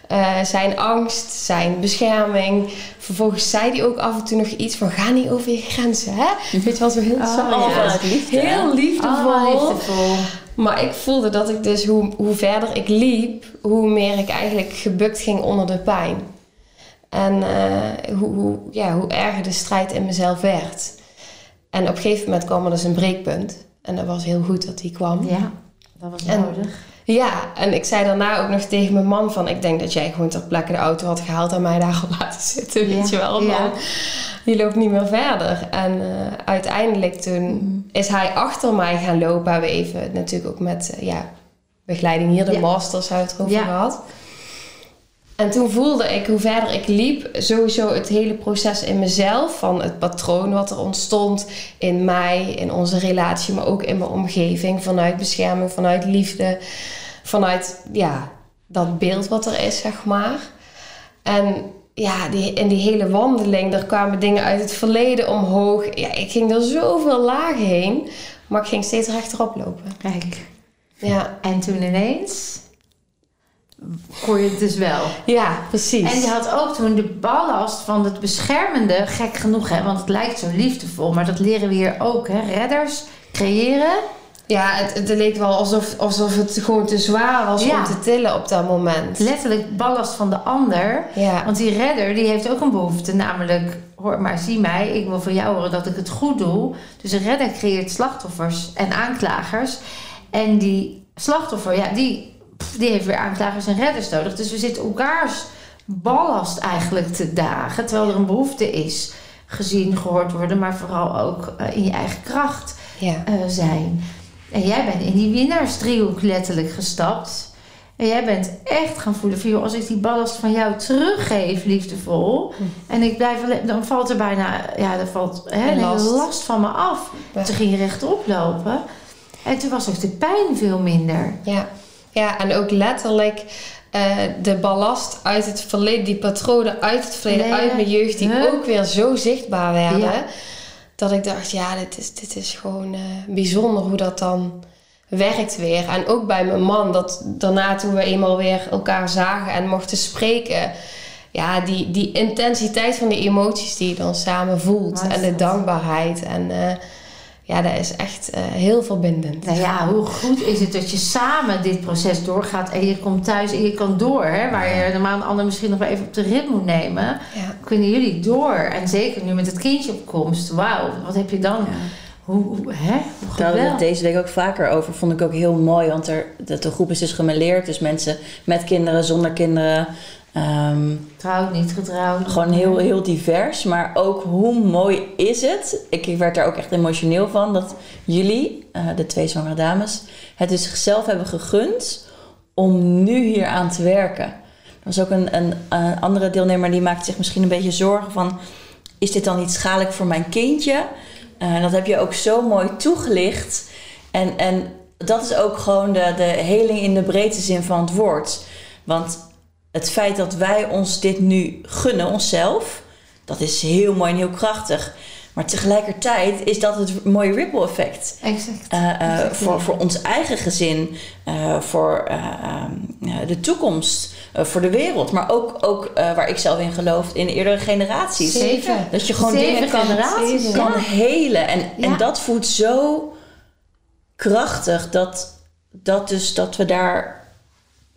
Eh, zijn angst, zijn bescherming. Vervolgens zei hij ook af en toe nog iets van: ga niet over je grenzen, hè? Weet je wel, zo heel Oh, zacht. ja. Liefde. Heel liefdevol. Allemaal liefdevol. Maar ik voelde dat ik dus, hoe, hoe verder ik liep, hoe meer ik eigenlijk gebukt ging onder de pijn. En eh, hoe, hoe, ja, hoe erger de strijd in mezelf werd. En op een gegeven moment kwam er dus een breekpunt. En dat was heel goed dat die kwam. Ja, dat was En- nodig. Ja, en ik zei daarna ook nog tegen mijn man van... Ik denk dat jij gewoon ter plekke de auto had gehaald en mij daar had laten zitten. Ja, Weet je wel, ja. Je loopt niet meer verder. En eh, uiteindelijk toen is hij achter mij gaan lopen. Hebben we even natuurlijk ook met eh, ja, begeleiding hier, de Ja. masters, hebben we het over Ja. En toen voelde ik, hoe verder ik liep, sowieso het hele proces in mezelf. Van het patroon wat er ontstond in mij, in onze relatie, maar ook in mijn omgeving. Vanuit bescherming, vanuit liefde, vanuit ja, dat beeld wat er is, zeg maar. En ja, die, in die hele wandeling, er kwamen dingen uit het verleden omhoog. Ja, ik ging er zoveel lagen heen, maar ik ging steeds rechterop lopen. Kijk. Ja, En toen ineens kon je het dus wel. ja precies. En je had ook toen de ballast van het beschermende, gek genoeg hè, want het lijkt zo liefdevol, maar dat leren we hier ook hè. Redders creëren. Ja, het, het leek wel alsof, alsof het gewoon te zwaar was Ja. om te tillen op dat moment. Letterlijk ballast van de ander. Ja, Want die redder die heeft ook een behoefte, namelijk, hoor maar, zie mij, ik wil van jou horen dat ik het goed doe. Dus een redder creëert slachtoffers en aanklagers. En die slachtoffer, ja, die, pff, die heeft weer aanklagers en redders nodig. Dus we zitten elkaars ballast eigenlijk te dagen, terwijl er een behoefte is. Gezien, gehoord worden, maar vooral ook eh, in je eigen kracht ja. eh, zijn. En jij bent in die winnaarsdriehoek letterlijk gestapt. En jij bent echt gaan voelen van, joh, als ik die ballast van jou teruggeef, liefdevol. En ik blijf alleen, dan valt er bijna, ja, er valt hè, een hele Last. last van me af. Ja. Toen ging je rechtop lopen. En toen was ook de pijn veel minder. Ja, ja en ook letterlijk eh, de ballast uit het verleden, die patronen uit het verleden, uit mijn jeugd, die Huh? ook weer zo zichtbaar werden. Ja. Dat ik dacht, ja, dit is, dit is gewoon eh, bijzonder hoe dat dan werkt weer. En ook bij mijn man, dat daarna toen we eenmaal weer elkaar zagen en mochten spreken. Ja, die, die intensiteit van die emoties die je dan samen voelt. En de dankbaarheid. En eh, ja, dat is echt eh, heel verbindend. Nou ja, hoe goed is het dat je samen dit proces doorgaat en je komt thuis en je kan door. Hè, waar je normaal een ander misschien nog wel even op de rit moet nemen. Ja. Kunnen jullie door. En zeker nu met het kindje op komst. Wauw, wat heb je dan? Hoe, hoe, hè? Hoe Daar hadden we het deze week ook vaker over. Vond ik ook heel mooi. Want er, dat de groep is dus gemeleerd. Dus mensen met kinderen, zonder kinderen. Ehm, Getrouwd, niet getrouwd. gewoon heel, heel divers. Maar ook hoe mooi is het? Ik werd daar ook echt emotioneel van. Dat jullie, eh, de twee zwangere dames, het dus zichzelf hebben gegund om nu hier aan te werken. Er was ook een, een, eh, andere deelnemer die maakte zich misschien een beetje zorgen van... Is dit dan niet schadelijk voor mijn kindje? Eh, dat heb je ook zo mooi toegelicht. En, en dat is ook gewoon de, de heling in de breedste zin van het woord. Want het feit dat wij ons dit nu gunnen, onszelf, dat is heel mooi en heel krachtig. Maar tegelijkertijd is dat het mooie ripple effect. Exact. Eh, eh, Exact, voor, ja. voor ons eigen gezin, eh, voor eh, ehm, de toekomst, eh, voor de wereld. Maar ook, ook eh, waar ik zelf in geloof, in eerdere generaties. Zeker. Dat je gewoon Zeven dingen kan, kan helen. En, Ja. en dat voelt zo krachtig dat, dat, dus, dat we daar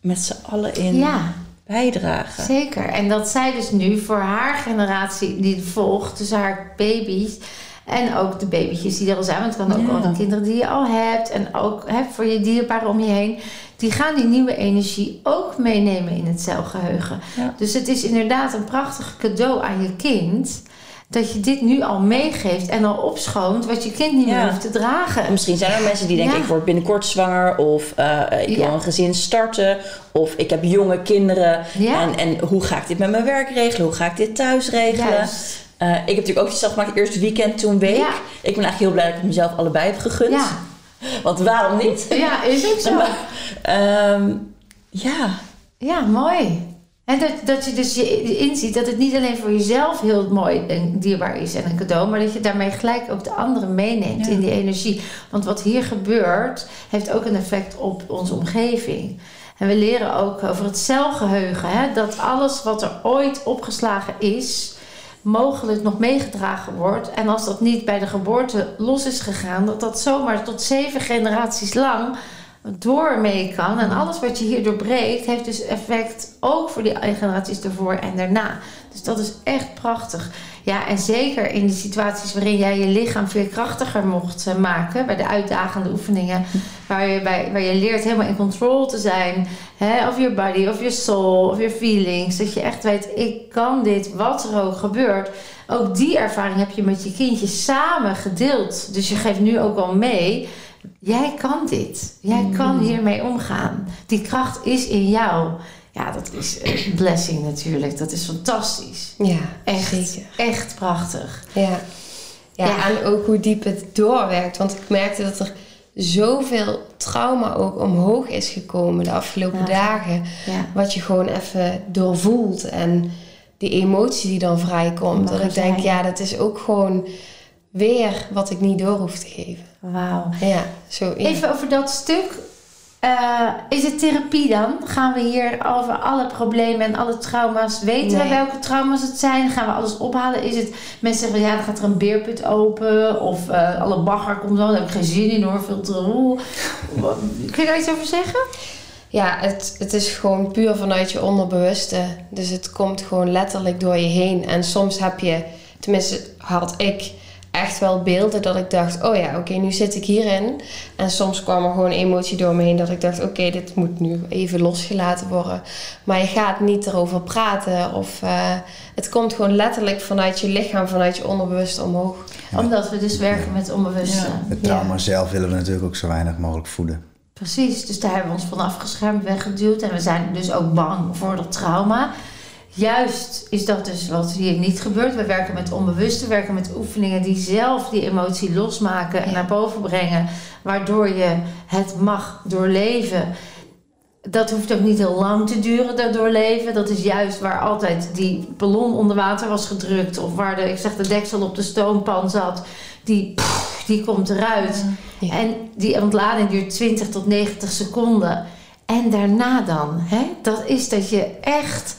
met z'n allen in Ja, bijdragen. zeker. En dat zij dus nu voor haar generatie die volgt, dus haar baby's. En ook de babytjes die er al zijn. Want het kan ook Ja. al de kinderen die je al hebt. En ook hè, voor je dierbaren om je heen. Die gaan die nieuwe energie ook meenemen in het celgeheugen. Ja. Dus het is inderdaad een prachtig cadeau aan je kind. Dat je dit nu al meegeeft en al opschoont. Wat je kind niet Ja. meer hoeft te dragen. En Misschien zijn er mensen die denken, Ja. ik word binnenkort zwanger. Of eh, ik wil een gezin starten. Of ik heb jonge kinderen. En, en hoe ga ik dit met mijn werk regelen? Hoe ga ik dit thuis regelen? Eh, ik heb natuurlijk ook stap gemaakt. Eerst weekend, toen week. Ik ben eigenlijk heel blij dat ik het mezelf allebei heb gegund. Want waarom niet? ja, is ook zo. Ehm, ja, Ja, mooi. En dat, dat je dus je inziet dat het niet alleen voor jezelf heel mooi en dierbaar is en een cadeau, maar dat je daarmee gelijk ook de anderen meeneemt Ja. in die energie. Want wat hier gebeurt, heeft ook een effect op onze omgeving. En we leren ook over het celgeheugen, hè, dat alles wat er ooit opgeslagen is, mogelijk nog meegedragen wordt. En als dat niet bij de geboorte los is gegaan, dat dat zomaar tot zeven generaties lang door mee kan. En alles wat je hier doorbreekt, heeft dus effect ook voor die generaties ervoor en daarna. Dus dat is echt prachtig. Ja, en zeker in de situaties waarin jij je lichaam veel krachtiger mocht eh, maken, bij de uitdagende oefeningen, waar je, bij, waar je leert helemaal in control te zijn, hè, of je body, of je soul, of je feelings. Dat je echt weet, ik kan dit, wat er ook gebeurt. Ook die ervaring heb je met je kindje samen gedeeld. Dus je geeft nu ook al mee. Jij kan dit. Jij kan hiermee omgaan. Die kracht is in jou. Ja, dat is een blessing natuurlijk. Dat is fantastisch. Ja, Echt, zeker. echt prachtig. Ja. Ja, Ja. en ook hoe diep het doorwerkt. Want ik merkte dat er zoveel trauma ook omhoog is gekomen de afgelopen Ja. dagen. Ja. Wat je gewoon even doorvoelt. En die emotie die dan vrijkomt. Dat ik denk, ja, dat is ook gewoon weer wat ik niet door hoef te geven. Wauw. Ja, zo. Ja. Even over dat stuk. Eh, is het therapie dan? Gaan we hier over alle problemen en alle trauma's weten we Nee. welke trauma's het zijn? Gaan we alles ophalen? Is het mensen zeggen van ja, dan gaat er een beerput open of eh, alle bagger komt wel, daar heb ik geen zin in hoor, veel te roe. Kun je daar iets over zeggen? Ja, het, het is gewoon puur vanuit je onderbewuste. Dus het komt gewoon letterlijk door je heen. En soms heb je, tenminste had ik echt wel beelden dat ik dacht: oh ja, oké, nu zit ik hierin. En soms kwam er gewoon emotie door me heen dat ik dacht: oké, dit moet nu even losgelaten worden. Maar je gaat niet erover praten. Of eh, het komt gewoon letterlijk vanuit je lichaam, vanuit je onderbewuste omhoog. Omdat we dus werken met onbewuste. Ja. Het trauma zelf willen we natuurlijk ook zo weinig mogelijk voeden. Precies, dus daar hebben we ons van afgeschermd, weggeduwd. En we zijn dus ook bang voor dat trauma. Juist is dat dus wat hier niet gebeurt. We werken met onbewuste, we werken met oefeningen die zelf die emotie losmaken en Ja. naar boven brengen. Waardoor je het mag doorleven. Dat hoeft ook niet heel lang te duren, dat doorleven. Dat is juist waar altijd die ballon onder water was gedrukt. Of waar de, ik zeg, de deksel op de stoompan zat. Die, die komt eruit. Ja. En die ontlading duurt 20 tot 90 seconden. En daarna dan, hè? dat is dat je echt,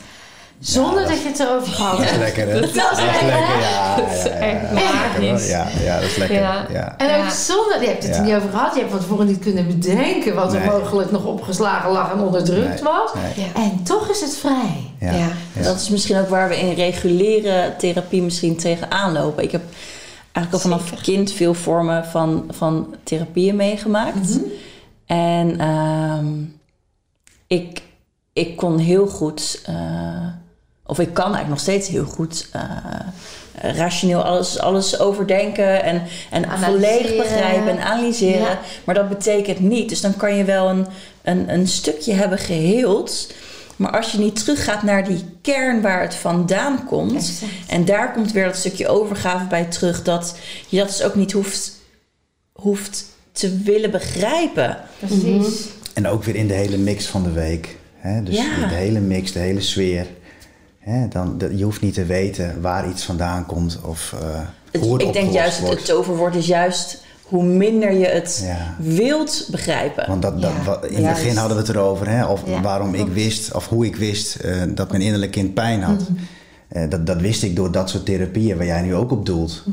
zonder dat- dat je het erover gehad Dat is lekker, hè? Dat is Dat is lekker, ja. Dat is echt ja. magisch. Ja, ja, dat is lekker. Ja. Ja. En ook zonder, je hebt het er niet over gehad. Je hebt van tevoren niet kunnen bedenken wat er Nee. mogelijk nog opgeslagen lag en onderdrukt Nee. was. Nee. Ja. En toch is het vrij. Ja. Dat is misschien ook waar we in reguliere therapie misschien tegenaan lopen. Ik heb eigenlijk al vanaf Zeker. kind veel vormen van, van therapieën meegemaakt. En ehm, ik, ik kon heel goed, eh, of ik kan eigenlijk nog steeds heel goed eh, rationeel alles, alles overdenken en, en volledig begrijpen en analyseren. Ja. Maar dat betekent niet. Dus dan kan je wel een, een, een stukje hebben geheeld. Maar als je niet teruggaat naar die kern waar het vandaan komt. Exact. En daar komt weer dat stukje overgave bij terug. Dat je dat dus ook niet hoeft, hoeft te willen begrijpen. Precies. En ook weer in de hele mix van de week. Hè? Dus Ja. de, de hele mix, de hele sfeer. Hè? Dan, de- je hoeft niet te weten waar iets vandaan komt of eh, Het- hoe het ik denk juist het, wordt. het toverwoord is juist hoe minder je het Ja. wilt begrijpen. Want dat, dat, Ja, wat- in het begin hadden we het erover, hè? of Ja, waarom ik wist, of hoe ik wist eh, dat mijn innerlijk kind pijn had. Eh, dat, dat wist ik door dat soort therapieën waar jij nu ook op doelt.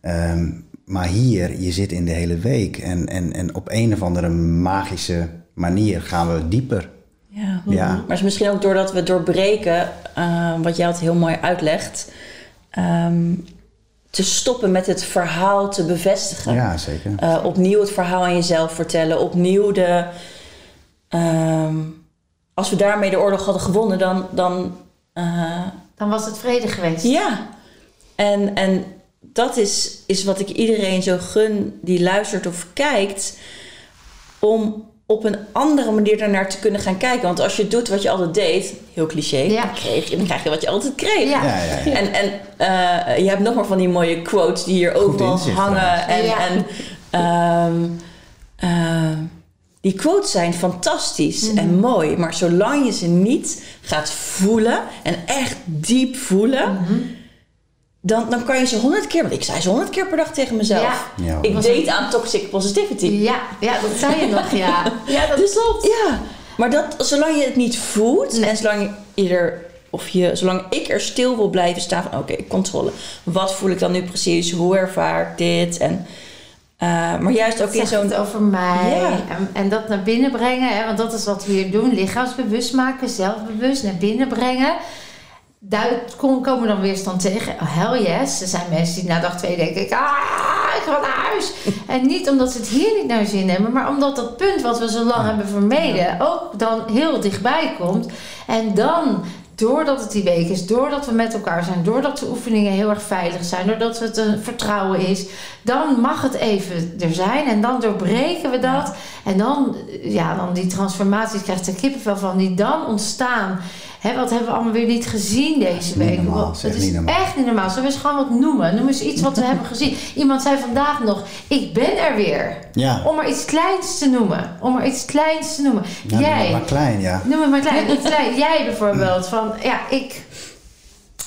Ehm, maar hier, je zit in de hele week en, en, en op een of andere magische manier gaan we dieper. Ja. Ja. Maar het is misschien ook doordat we doorbreken, eh, wat jij altijd heel mooi uitlegt, ehm, te stoppen met het verhaal te bevestigen. Ja, zeker. Eh, opnieuw het verhaal aan jezelf vertellen, opnieuw de. ehm, als we daarmee de oorlog hadden gewonnen, dan. dan eh, Dan was het vrede geweest. ja. En, en dat is, is wat ik iedereen zo gun die luistert of kijkt. Om op een andere manier daarnaar te kunnen gaan kijken. Want als je doet wat je altijd deed, heel cliché, Ja. dan, kreeg je, dan krijg je wat je altijd kreeg. Ja. Ja, ja, ja. En, en eh, je hebt nog maar van die mooie quotes die hier overal inzicht hangen. En, Ja. en ehm, eh, die quotes zijn fantastisch en mooi, maar zolang je ze niet gaat voelen en echt diep voelen, dan, dan kan je ze honderd keer, want ik zei ze honderd keer per dag tegen mezelf. Ja. Ik deed aan toxic positivity. Ja, ja, dat zei je nog, ja. Ja, dat Dus- klopt. Ja, maar dat, zolang je het niet voelt en zolang je er, of je, zolang ik er stil wil blijven staan van oké, controle. Wat voel ik dan nu precies? Hoe ervaar ik dit? En, eh, maar juist ook in zo'n het over mij. Ja. En, en dat naar binnen brengen, hè, want dat is wat we hier doen. Lichaamsbewust maken, zelfbewust naar binnen brengen. Daar kom- komen we dan weerstand tegen. Oh, hell yes. Er zijn mensen die na dag twee denken... Ah, ik ga naar huis. en niet omdat ze het hier niet naar zin hebben... maar omdat dat punt wat we zo lang hebben vermeden... ook dan heel dichtbij komt. En dan, doordat het die week is... doordat we met elkaar zijn... doordat de oefeningen heel erg veilig zijn... doordat het een vertrouwen is... dan mag het even er zijn. En dan doorbreken we dat. En dan, ja, dan die transformaties krijgt er kippenvel van... die dan ontstaan... Hè, wat hebben we allemaal weer niet gezien deze niet week? normaal, Wat- is echt is niet normaal. echt niet normaal. Zullen we eens gewoon wat noemen? Noem eens iets wat we hebben gezien. Iemand zei vandaag nog, ik ben er weer. Ja, Om maar iets kleins te noemen. Om maar iets kleins te noemen. ja noem Jij, het maar klein, ja. noem het maar klein. Jij bijvoorbeeld. Van, ja, ik,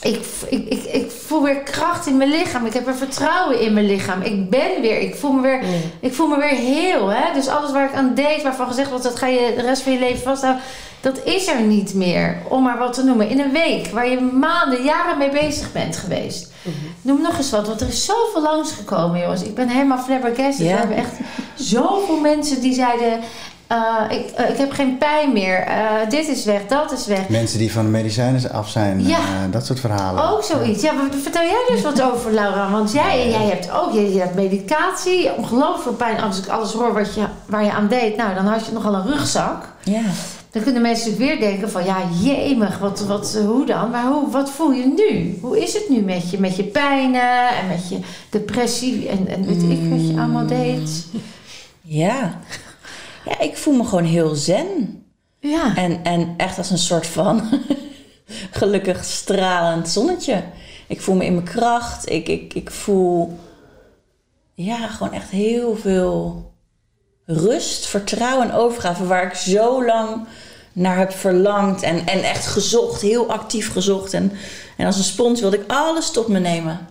ik, ik, ik, ik voel weer kracht in mijn lichaam. Ik heb weer vertrouwen in mijn lichaam. Ik ben weer. Ik voel me weer, ik voel me weer heel. Hè? Dus alles waar ik aan deed, waarvan gezegd wordt, dat ga je de rest van je leven vasthouden. Dat is er niet meer. Om maar wat te noemen. In een week waar je maanden, jaren mee bezig bent geweest. Noem nog eens wat. Want er is zoveel langsgekomen, jongens. Ik ben helemaal flabbergasted. We hebben echt zoveel mensen die zeiden... eh, ik, eh, ik heb geen pijn meer. Eh, dit is weg, dat is weg. Mensen die van de medicijnen af zijn, Ja. dat soort verhalen. Ook zoiets. Ja, maar vertel jij dus wat over, Laura. Want jij, jij hebt ook hebt medicatie. Ongelooflijk veel pijn. Als ik alles hoor wat je, waar je aan deed, nou, dan had je nogal een rugzak. ja. Dan kunnen mensen natuurlijk weer denken van... Ja, jemig, wat, wat, hoe dan? Maar hoe, wat voel je nu? Hoe is het nu met je? Met je pijnen en met je depressie en, en weet ik wat je allemaal deed. ja. Ja, ik voel me gewoon heel zen. Ja. En, en echt als een soort van gelukkig stralend zonnetje. Ik voel me in mijn kracht. Ik, ik, ik voel ja, gewoon echt heel veel rust, vertrouwen en overgave. Waar ik zo lang naar heb verlangd en, en echt gezocht. Heel actief gezocht. En, en als een spons wilde ik alles tot me nemen.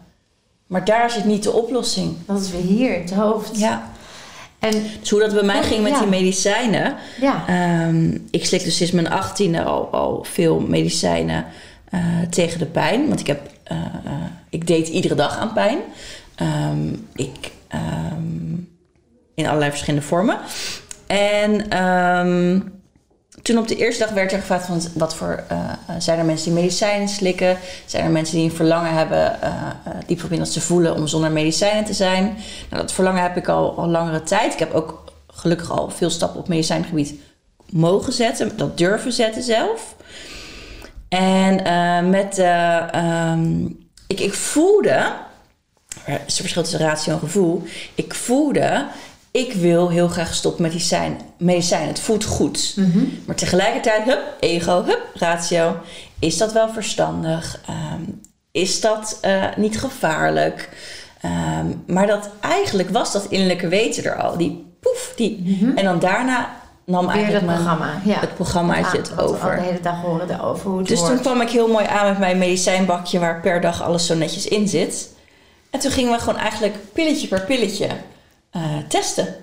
Maar daar zit niet de oplossing. Dat is weer hier, het hoofd. Ja. En Dus hoe dat bij mij ging met Ja. die medicijnen. ja, Ehm, ik slik dus sinds mijn achttiende al, al veel medicijnen eh, tegen de pijn. Want ik, heb, eh, eh, ik deed iedere dag aan pijn. Ehm, ik, ehm, in allerlei verschillende vormen. En toen op de eerste dag werd er gevraagd van wat voor... eh, eh, zijn er mensen die medicijnen slikken? Zijn er mensen die een verlangen hebben... eh, diep van binnen dat ze voelen om zonder medicijnen te zijn? Nou, dat verlangen heb ik al, al langere tijd. Ik heb ook gelukkig al veel stappen op medicijngebied mogen zetten. Dat durven zetten zelf. En met... ehm, ik, ik voelde... Er is een verschil tussen ratio en gevoel. Ik voelde... Ik wil heel graag stoppen met die zijn, medicijn. Het voelt goed. Maar tegelijkertijd, hup, ego, hup, ratio. Is dat wel verstandig? Ehm, is dat eh, niet gevaarlijk? Ehm, maar dat eigenlijk was dat innerlijke weten er al. Die poef, die. En dan daarna nam weer eigenlijk mijn- programma. Ja. het programmaatje het over. de hele dag horen erover hoe het Dus toen kwam ik heel mooi aan met mijn medicijnbakje waar per dag alles zo netjes in zit. En toen gingen we gewoon eigenlijk pilletje per pilletje eh, testen.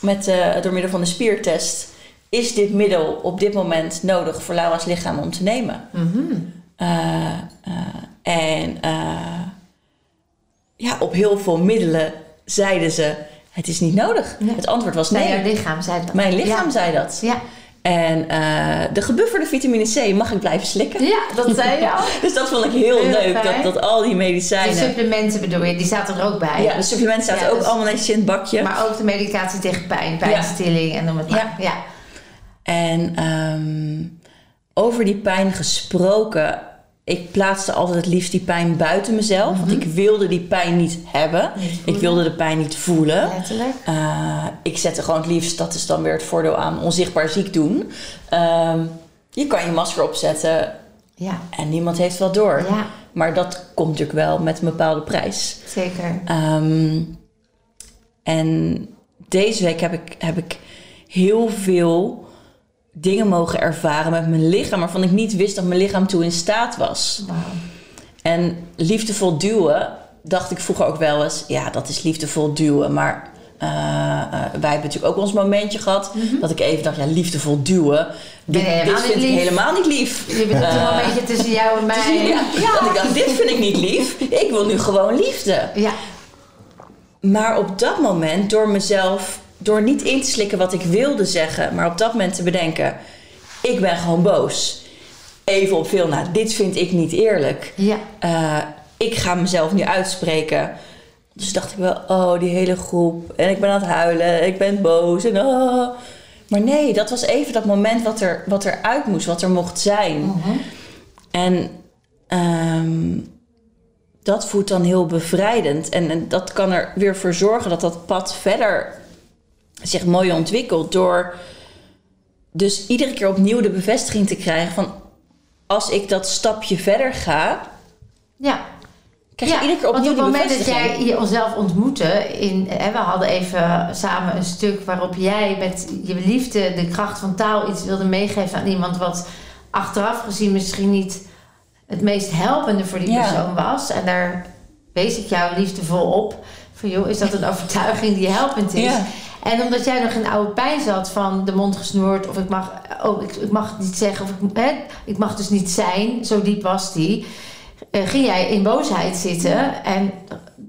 Met, eh, door middel van de spiertest. Is dit middel op dit moment nodig voor Laura's lichaam om te nemen? Mhm. Eh, en ja, op heel veel middelen zeiden ze: het is niet nodig. Ja. Het antwoord was Nee, jouw lichaam zei dat. Mijn lichaam ja. zei dat. Ja. En eh, de gebufferde vitamine C mag ik blijven slikken. ja, dat zei je al. Dus dat vond ik heel, Heel leuk, fijn. dat, dat al die De medicijnen... supplementen bedoel je, die zaten er ook bij. ja, de supplementen zaten Ja, ook dus- allemaal netjes in het bakje. Maar ook de medicatie tegen pijn, pijnstilling en noem het maar. Ja. En ehm, over die pijn gesproken... Ik plaatste altijd het liefst die pijn buiten mezelf. Want ik wilde die pijn niet hebben. Mhm. Niet ik wilde de pijn niet voelen. Letterlijk. Eh, ik zette gewoon het liefst, dat is dan weer het voordeel aan onzichtbaar ziek doen. Ehm, je kan je masker opzetten Ja, en niemand heeft wel door. ja, Maar dat komt natuurlijk wel met een bepaalde prijs. zeker. Ehm, en deze week heb ik, heb ik heel veel dingen mogen ervaren met mijn lichaam... waarvan ik niet wist dat mijn lichaam toe in staat was. En liefdevol duwen, dacht ik vroeger ook wel eens... ja, dat is liefdevol duwen, maar... eh, eh, wij hebben natuurlijk ook ons momentje gehad... dat ik even dacht, ja, liefdevol duwen... Dit, Nee, dit vind ik helemaal niet lief. Je bent Eh, een momentje tussen jou en mij. ja, Dat ik dacht, dit vind ik niet lief. Ik wil nu gewoon liefde. Ja. Maar op dat moment, door mezelf, door niet in te slikken wat ik wilde zeggen, maar op dat moment te bedenken: ik ben gewoon boos. Even op veel na, dit vind ik niet eerlijk. Ja. Eh, ik ga mezelf nu uitspreken. Dus dacht ik wel, oh, die hele groep. En ik ben aan het huilen, ik ben boos. En, oh. Maar nee, dat was even dat moment wat er, wat er uit moest, wat er mocht zijn. Mhm. En ehm, dat voelt dan heel bevrijdend. En, en dat kan er weer voor zorgen dat dat pad verder zich mooi ontwikkelt. Door dus iedere keer opnieuw de bevestiging te krijgen van... als ik dat stapje verder ga, Ja. krijg je iedere keer want opnieuw op die het moment dat jij je onszelf ontmoette, in, hè, we hadden even samen een stuk waarop jij met je liefde, de kracht van taal, iets wilde meegeven aan iemand wat achteraf gezien misschien niet het meest helpende voor die Ja. persoon was. En daar wees ik jou liefdevol op. Van joh, is dat een overtuiging die helpend is? Ja. En omdat jij nog in oude pijn zat van de mond gesnoerd, of ik mag, oh, ik, ik mag het niet zeggen, of ik, hè, ik mag dus niet zijn, zo diep was die, eh, ging jij in boosheid zitten. En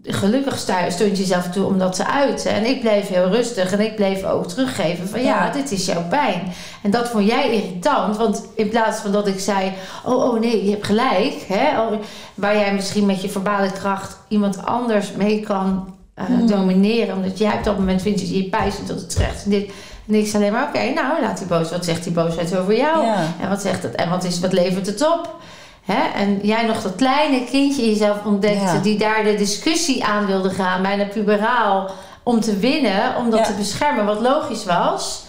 gelukkig stond je jezelf toe om dat te uiten. En ik bleef heel rustig en ik bleef ook teruggeven van ja, Ja. dit is jouw pijn. En dat vond jij irritant, want in plaats van dat ik zei, oh, oh nee, je hebt gelijk, hè, oh, waar jij misschien met je verbale kracht iemand anders mee kan eh, domineren, omdat jij op dat moment vindt dat je je pijn zit tot het terecht en dit. En ik zei alleen maar, oké, nou laat die boos. Wat zegt die boosheid over jou? Ja. En wat zegt het? En wat, is, wat levert het op? Hè? En jij nog dat kleine kindje in jezelf ontdekte... Ja. die daar de discussie aan wilde gaan, bijna puberaal... om te winnen, om dat Ja. te beschermen, wat logisch was.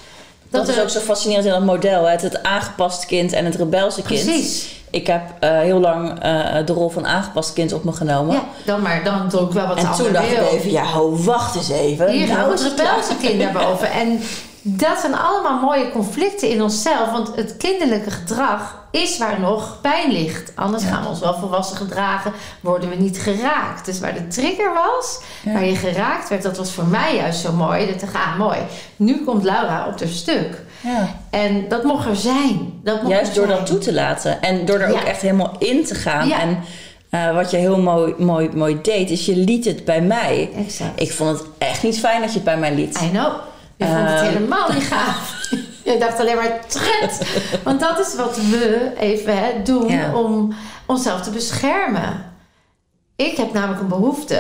Dat, is ook zo fascinerend in dat model. hè. Het, het aangepast kind en het rebelse kind. Precies. Ik heb eh, heel lang eh, de rol van aangepast kind op me genomen. Ja, dan maar, dan doe ik wel wat En toen dacht ik even, ja, ho, wacht eens even. Hier Nou gaan is het rebelse kind naar boven. En dat zijn allemaal mooie conflicten in onszelf. Want het kinderlijke gedrag is waar nog pijn ligt. Anders gaan we ons wel volwassen gedragen. Worden we niet geraakt. Dus waar de trigger was, Ja. waar je geraakt werd. Dat was voor mij juist zo mooi. Dat ik ah, mooi. Nu komt Laura op haar stuk. Ja. En dat mocht er zijn. Dat Juist door zijn. dat toe te laten. En door er ook echt helemaal in te gaan. Ja. En eh, wat je heel mooi, mooi, mooi deed, is je liet het bij mij. Exact. Ik vond het echt niet fijn dat je het bij mij liet. I know. Je vond het Ehm. helemaal niet gaaf. Je dacht alleen maar tret. Want dat is wat we even hè, doen Ja. om onszelf te beschermen. Ik heb namelijk een behoefte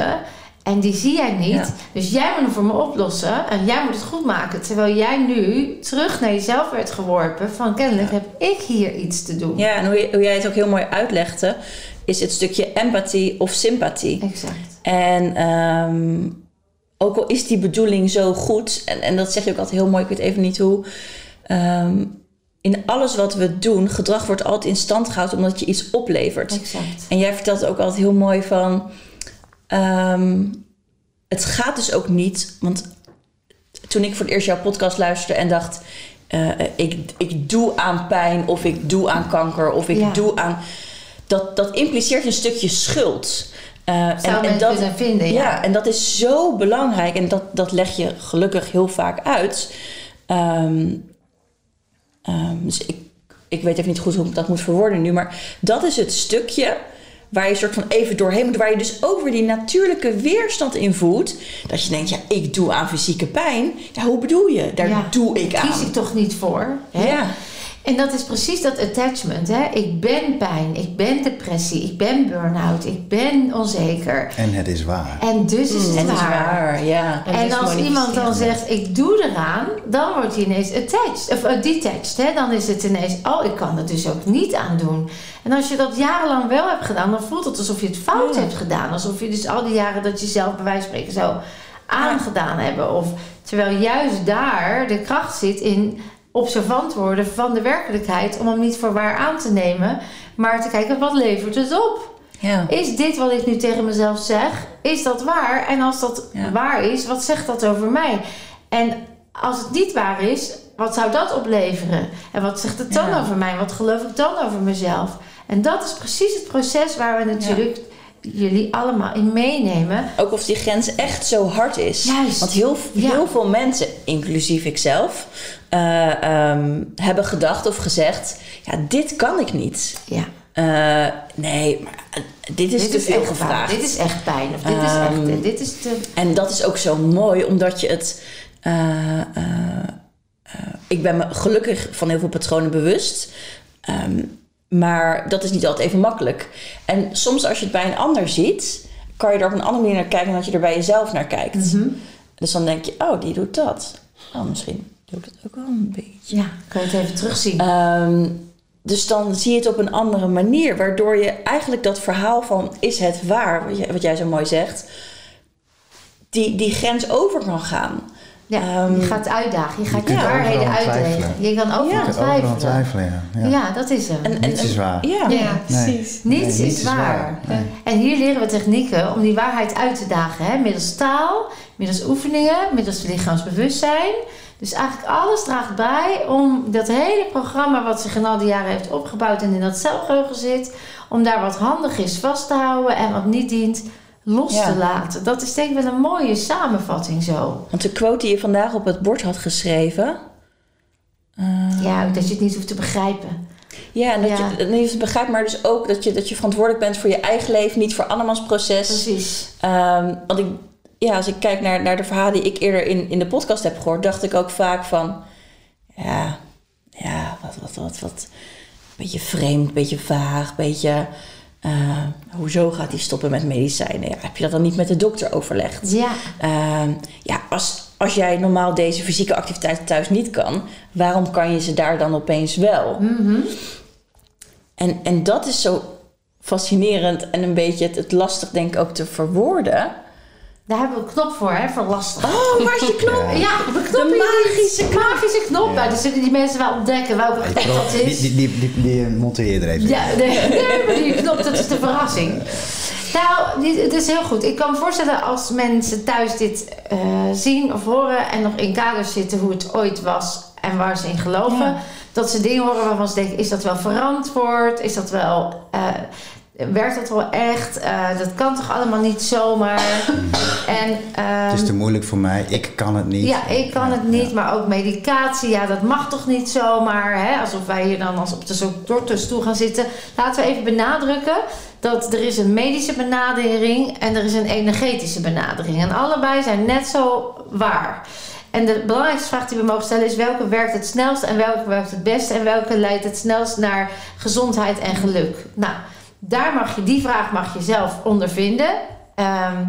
en die zie jij niet. Ja. Dus jij moet hem voor me oplossen en jij moet het goed maken. Terwijl jij nu terug naar jezelf werd geworpen van kennelijk heb ik hier iets te doen. Ja, en hoe, hoe jij het ook heel mooi uitlegde, is het stukje empathie of sympathie. Exact. En ehm, ook al is die bedoeling zo goed, en, en dat zeg je ook altijd heel mooi, ik weet even niet hoe. ehm, in alles wat we doen, gedrag wordt altijd in stand gehouden omdat je iets oplevert. Exact. En jij vertelt ook altijd heel mooi van. Ehm, het gaat dus ook niet. Want toen ik voor het eerst jouw podcast luisterde en dacht. eh, ik, ik doe aan pijn of ik doe aan kanker of ik Ja. doe aan. Dat, dat impliceert een stukje schuld. Eh, Zou men dat, vinden, ja. ja, en dat is zo belangrijk. En dat, dat leg je gelukkig heel vaak uit. Ehm, ehm, dus ik, ik weet even niet goed hoe ik dat moet verwoorden nu. Maar dat is het stukje waar je soort van even doorheen moet. Waar je dus ook weer die natuurlijke weerstand in voelt. Dat je denkt, ja, ik doe aan fysieke pijn. Ja, hoe bedoel je? Daar Ja. doe ik aan. Kies ik toch niet voor. Hè? Ja. En dat is precies dat attachment. Hè? Ik ben pijn, ik ben depressie, ik ben burn-out, ik ben onzeker. En het is waar. En dus is het En dat is waar. waar, ja. En En dus als iemand dan zegt, ik doe eraan, dan wordt hij ineens attached, of eh, detached. Hè? Dan is het ineens, oh, ik kan er dus ook niet aan doen. En als je dat jarenlang wel hebt gedaan, dan voelt het alsof je het fout Ja. hebt gedaan. Alsof je dus al die jaren dat je zelf bij wijze van spreken zou aangedaan hebben. Of, terwijl juist daar de kracht zit in observant worden van de werkelijkheid. Om hem niet voor waar aan te nemen, maar te kijken, wat levert het op? ja. Is dit wat ik nu tegen mezelf zeg? Is dat waar? En als dat Ja. waar is, wat zegt dat over mij? En als het niet waar is, wat zou dat opleveren? En wat zegt het dan Ja. over mij? Wat geloof ik dan over mezelf? En dat is precies het proces waar we natuurlijk jullie allemaal in meenemen. Ook of die grens echt zo hard is. Juist. Want heel, Ja. heel veel mensen, inclusief ikzelf, ehm, hebben gedacht of gezegd: ja, dit kan ik niet. Ja, Eh, nee, maar eh, dit is te veel gevraagd. Dit is echt pijn. Of dit is Ehm, echt. Dit is te. En dat is ook zo mooi, omdat je het. ik ben me gelukkig van heel veel patronen bewust. Ehm, maar dat is niet altijd even makkelijk. En soms als je het bij een ander ziet, kan je er op een andere manier naar kijken dan dat je er bij jezelf naar kijkt. Mhm. Dus dan denk je, oh, die doet dat. Oh, misschien doe ik het ook wel een beetje. Ja, kan je het even terugzien? Ehm, dus dan zie je het op een andere manier, waardoor je eigenlijk dat verhaal van is het waar, wat jij, wat jij zo mooi zegt, die, die grens over kan gaan. ja, ehm, je gaat uitdagen. Je gaat je waarheden uitleggen. twijfelen. Je kan overal Ja. Twijfelen. twijfelen, ja. Ja. ja. dat is hem. En, en, Niets is waar. Ja, Ja, Nee. precies. Niets Nee, is waar. Nee. En hier leren we technieken om die waarheid uit te dagen. Hè? Middels taal, middels oefeningen, middels lichaamsbewustzijn. Dus eigenlijk alles draagt bij om dat hele programma wat zich in al die jaren heeft opgebouwd en in dat celgeheugen zit, om daar wat handig is vast te houden en wat niet dient los Ja. te laten. Dat is denk ik wel een mooie samenvatting zo. Want de quote die je vandaag op het bord had geschreven. eh, Ja, dat je het niet hoeft te begrijpen. ja, en dat Ja. je je begrijpt, maar dus ook dat je, dat je verantwoordelijk bent voor je eigen leven, niet voor andermans proces. Precies. Ehm, want ik, ja, als ik kijk naar, naar de verhalen die ik eerder in, in de podcast heb gehoord, dacht ik ook vaak van, ja, ja, wat, wat, wat, wat, beetje vreemd, beetje vaag, beetje, eh, hoezo gaat hij stoppen met medicijnen? Ja, heb je dat dan niet met de dokter overlegd? Ja. Ehm, ja, als, als jij normaal deze fysieke activiteiten thuis niet kan, waarom kan je ze daar dan opeens wel? Mhm. En, en dat is zo fascinerend en een beetje het, het lastig, denk ik, ook te verwoorden. Daar hebben we een knop voor, hè, voor lastig. Oh, waar is je knop? Ja, de knop De magische knop. Magische knop. Ja. Nou, dus zullen die mensen wel ontdekken welke knop dat Die, is. die, die, die, die monteer je er even. Ja, nee, nee, maar die knop, dat is de verrassing. Nou, het is heel goed. Ik kan me voorstellen als mensen thuis dit eh, zien of horen en nog in kaders zitten hoe het ooit was en waar ze in geloven, Ja. dat ze dingen horen waarvan ze denken: is dat wel verantwoord? Is dat wel. eh, werkt dat wel echt? Eh, dat kan toch allemaal niet zomaar? en, ehm, Het is te moeilijk voor mij. Ik kan het niet. ja, ik kan het niet, maar ook medicatie, ja, dat mag toch niet zomaar. Hè? Alsof wij hier dan als op de dokterstoel gaan zitten. Laten we even benadrukken dat er is een medische benadering en er is een energetische benadering. En allebei zijn net zo waar. En de belangrijkste vraag die we mogen stellen is welke werkt het snelst en welke werkt het beste en welke leidt het snelst naar gezondheid en geluk. Nou, daar mag je, die vraag mag je zelf ondervinden. Ehm,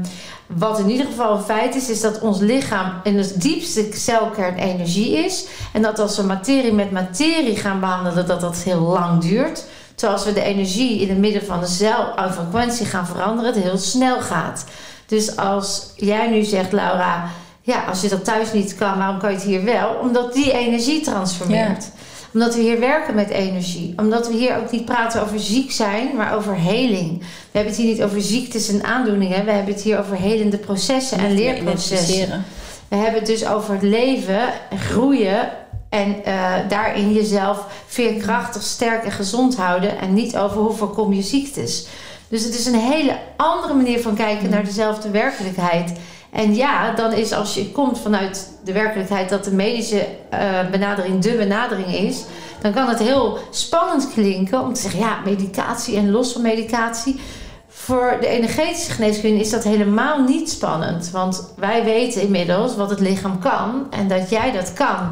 wat in ieder geval een feit is, is dat ons lichaam in de diepste celkern energie is. En dat als we materie met materie gaan behandelen, dat dat heel lang duurt. Terwijl als we de energie in het midden van de cel aan frequentie gaan veranderen, het heel snel gaat. Dus als jij nu zegt, Laura, ja, als je dat thuis niet kan, waarom kan je het hier wel? Omdat die energie transformeert. Omdat we hier werken met energie. Omdat we hier ook niet praten over ziek zijn, maar over heling. We hebben het hier niet over ziektes en aandoeningen. We hebben het hier over helende processen en leerprocessen. We hebben het dus over het leven, groeien en eh, daarin jezelf veerkrachtig, sterk en gezond houden. En niet over hoe voorkom je ziektes. Dus het is een hele andere manier van kijken naar dezelfde werkelijkheid. En ja, dan is als je komt vanuit de werkelijkheid dat de medische eh, benadering de benadering is, dan kan het heel spannend klinken om te zeggen: ja, medicatie en los van medicatie. Voor de energetische geneeskunde is dat helemaal niet spannend. Want wij weten inmiddels wat het lichaam kan en dat jij dat kan.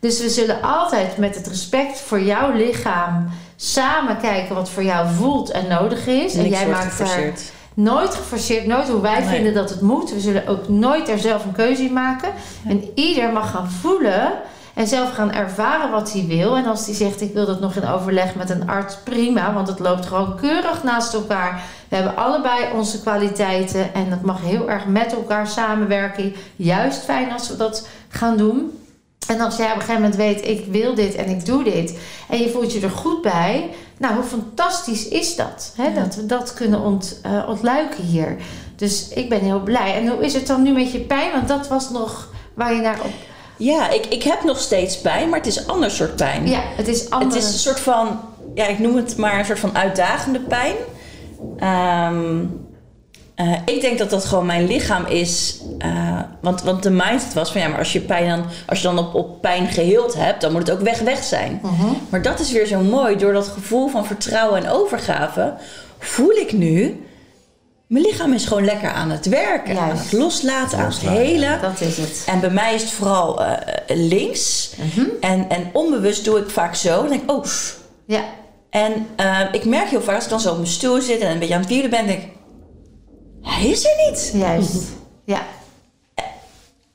Dus we zullen altijd met het respect voor jouw lichaam samen kijken wat voor jou voelt en nodig is. En jij maakt daar. Nooit geforceerd, nooit hoe wij Nee. vinden dat het moet. We zullen ook nooit er zelf een keuze in maken. En ieder mag gaan voelen en zelf gaan ervaren wat hij wil. En als hij zegt, ik wil dat nog in overleg met een arts, prima. Want het loopt gewoon keurig naast elkaar. We hebben allebei onze kwaliteiten. En dat mag heel erg met elkaar samenwerken. Juist fijn als we dat gaan doen. En als jij op een gegeven moment weet, ik wil dit en ik doe dit. En je voelt je er goed bij. Nou, hoe fantastisch is dat? Hè? Dat we dat kunnen ont, eh, ontluiken hier. Dus ik ben heel blij. En hoe is het dan nu met je pijn? Want dat was nog waar je naar op Ja, ik, ik heb nog steeds pijn, maar het is een ander soort pijn. Ja, het is andere... Het is een soort van, ja, ik noem het maar een soort van uitdagende pijn. Ehm, eh, ik denk dat dat gewoon mijn lichaam is. eh, want, want de mindset was van ja, maar als je pijn dan, als je dan op, op pijn geheeld hebt, dan moet het ook weg weg zijn. Mhm. Maar dat is weer zo mooi. Door dat gevoel van vertrouwen en overgave voel ik nu. Mijn lichaam is gewoon lekker aan het werken, aan Juist. het loslaten, aan het helen. Dat is het. En bij mij is het vooral eh, links. Mhm. en, en onbewust doe ik vaak zo. Dan denk ik, oh. Ja, En ik merk heel vaak als ik dan zo op mijn stoel zit en een beetje aan het wielen ben, denk ik, hij is er niet. juist. Ja.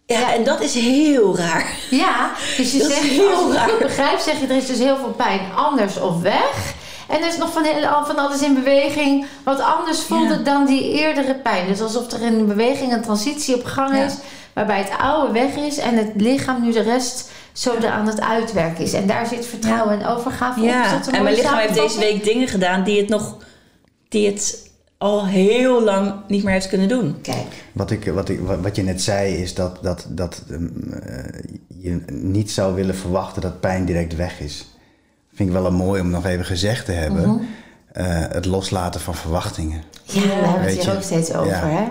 Ja, en dat is heel raar. Ja, dus je Dat zegt, heel als ik het goed zeg je er is dus heel veel pijn anders of weg. En er is nog van, van alles in beweging wat anders voelde Ja. dan die eerdere pijn. Dus alsof er in de beweging een transitie op gang Ja. is, waarbij het oude weg is en het lichaam nu de rest zo er aan het uitwerken is. En daar zit vertrouwen en overgave op. Ja, en mijn lichaam heeft deze week dingen gedaan die het nog, die het al heel lang niet meer heeft kunnen doen. Kijk, Wat, ik, wat, ik, wat je net zei is dat, dat, dat ehm, eh, je niet zou willen verwachten dat pijn direct weg is. Vind ik wel een mooi om nog even gezegd te hebben. Mhm. Eh, het loslaten van verwachtingen. ja, we hebben het Weet hier ook steeds over, ja. hè?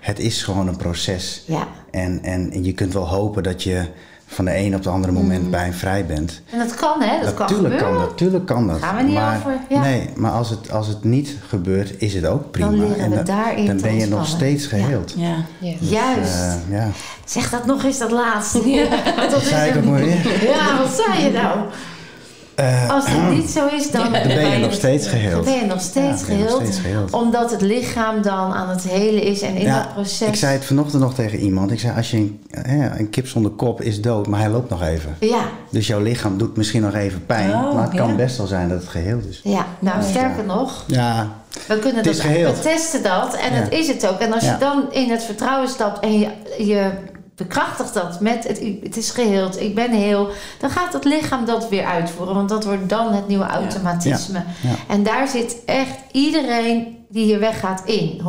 Het is gewoon een proces. Ja. En, en, en je kunt wel hopen dat je van de een op de andere moment pijnvrij bent. En dat kan, hè? Dat kan natuurlijk kan dat, natuurlijk kan dat. Gaan we niet maar, over, ja. Nee, maar als het, als het niet gebeurt, is het ook prima. Dan leren en we dan, daarin dan te ben je nog steeds geheeld. Ja. Ja. Juist. Eh, ja. Zeg dat nog eens, dat laatste. Want dat is Zei ik een- ook maar weer. Ja, wat zei je nou? Eh, Als het niet zo is, dan, dan ben je nog steeds dan geheeld. ben je nog steeds, Ja, nog geheeld, steeds geheeld. Omdat het lichaam dan aan het helen is en in Ja, dat proces. Ik zei het vanochtend nog tegen iemand. Ik zei, als je een, hè, een kip zonder kop is dood, maar hij loopt nog even. Ja, Dus jouw lichaam doet misschien nog even pijn. Oh, maar het kan ja. best wel zijn dat het geheeld is. ja, nou sterker nog, Ja, we kunnen Het dat is geheeld. we testen dat en Ja. dat is het ook. En als Ja. je dan in het vertrouwen stapt en je, je bekrachtigt dat met het, het is geheeld, ik ben heel, dan gaat het lichaam dat weer uitvoeren, want dat wordt dan het nieuwe automatisme. Ja. En daar zit echt iedereen die hier weggaat in.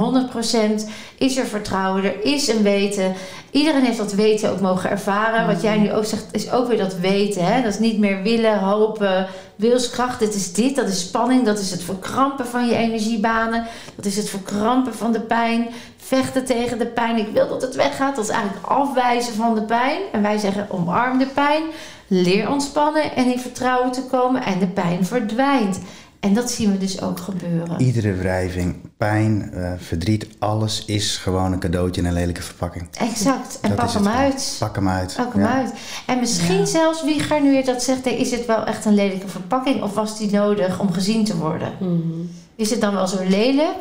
100% is er vertrouwen, er is een weten. Iedereen heeft dat weten ook mogen ervaren. Wat jij nu ook zegt, is ook weer dat weten. Hè? Dat is niet meer willen, hopen, wilskracht. Dit is dit, dat is spanning, dat is het verkrampen van je energiebanen. Dat is het verkrampen van de pijn. Vechten tegen de pijn. Ik wil dat het weggaat. Dat is eigenlijk afwijzen van de pijn. En wij zeggen omarm de pijn. Leer ontspannen en in vertrouwen te komen. En de pijn verdwijnt. En dat zien we dus ook gebeuren. iedere wrijving, pijn, eh, verdriet, alles is gewoon een cadeautje in een lelijke verpakking. Exact. En Dat pak hem het uit. Pak hem uit. Pak hem Ja. uit. En misschien zelfs wie gaat nu dat zegt, hey, is het wel echt een lelijke verpakking of was die nodig om gezien te worden? Is het dan wel zo lelijk?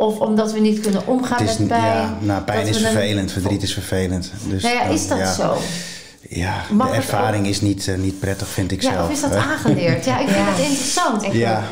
Of omdat we niet kunnen omgaan is, met pijn? ja, nou, pijn is een- vervelend, verdriet is vervelend. Dus Nou ja, dan- is dat ja. zo? Ja, Mag de ervaring is niet, eh, niet prettig, vind ik Ja, zelf. of is dat aangeleerd? Ja, ik vind Ja. het interessant. Ik, ja,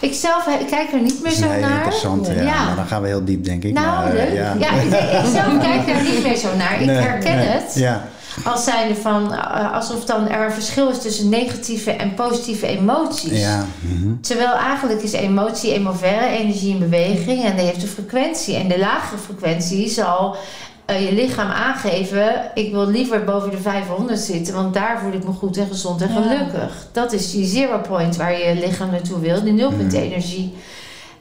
ik zelf eh, ik kijk er niet meer zo naar. interessante. Ja. Ja. Maar dan gaan we heel diep, denk ik. Nou, maar, leuk. ja. Ja, ik, zelf kijk er niet meer zo naar. Ik Nee, herken nee. het. Ja, Als zijnde van, eh, alsof dan er een verschil is tussen negatieve en positieve emoties. ja. mhm. Terwijl eigenlijk is emotie emovere, energie in beweging. En die heeft een frequentie. En de lagere frequentie zal eh, je lichaam aangeven... ik wil liever boven de 500 zitten... want daar voel ik me goed en gezond en Ja. gelukkig. Dat is die zero point waar je lichaam naartoe wil. Die nulpunt Mhm. energie.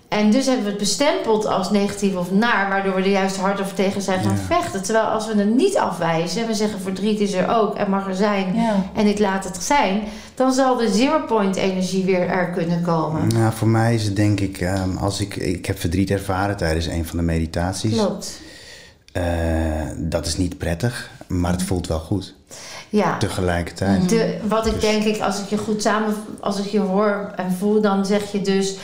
En dus hebben we het bestempeld als negatief of naar... waardoor we er juist hard over tegen zijn gaan Ja. vechten. Terwijl als we het niet afwijzen... we zeggen verdriet is er ook en mag er zijn... Ja. en ik laat het zijn... dan zal de zero point energie weer er kunnen komen. Nou, voor mij is het denk ik, ehm, als ik, ik heb verdriet ervaren tijdens een van de meditaties. Klopt. Eh, dat is niet prettig, maar het voelt wel goed. Ja. Tegelijkertijd. De, wat ik Dus- denk ik, als ik je goed samen, als ik je hoor en voel, dan zeg je dus,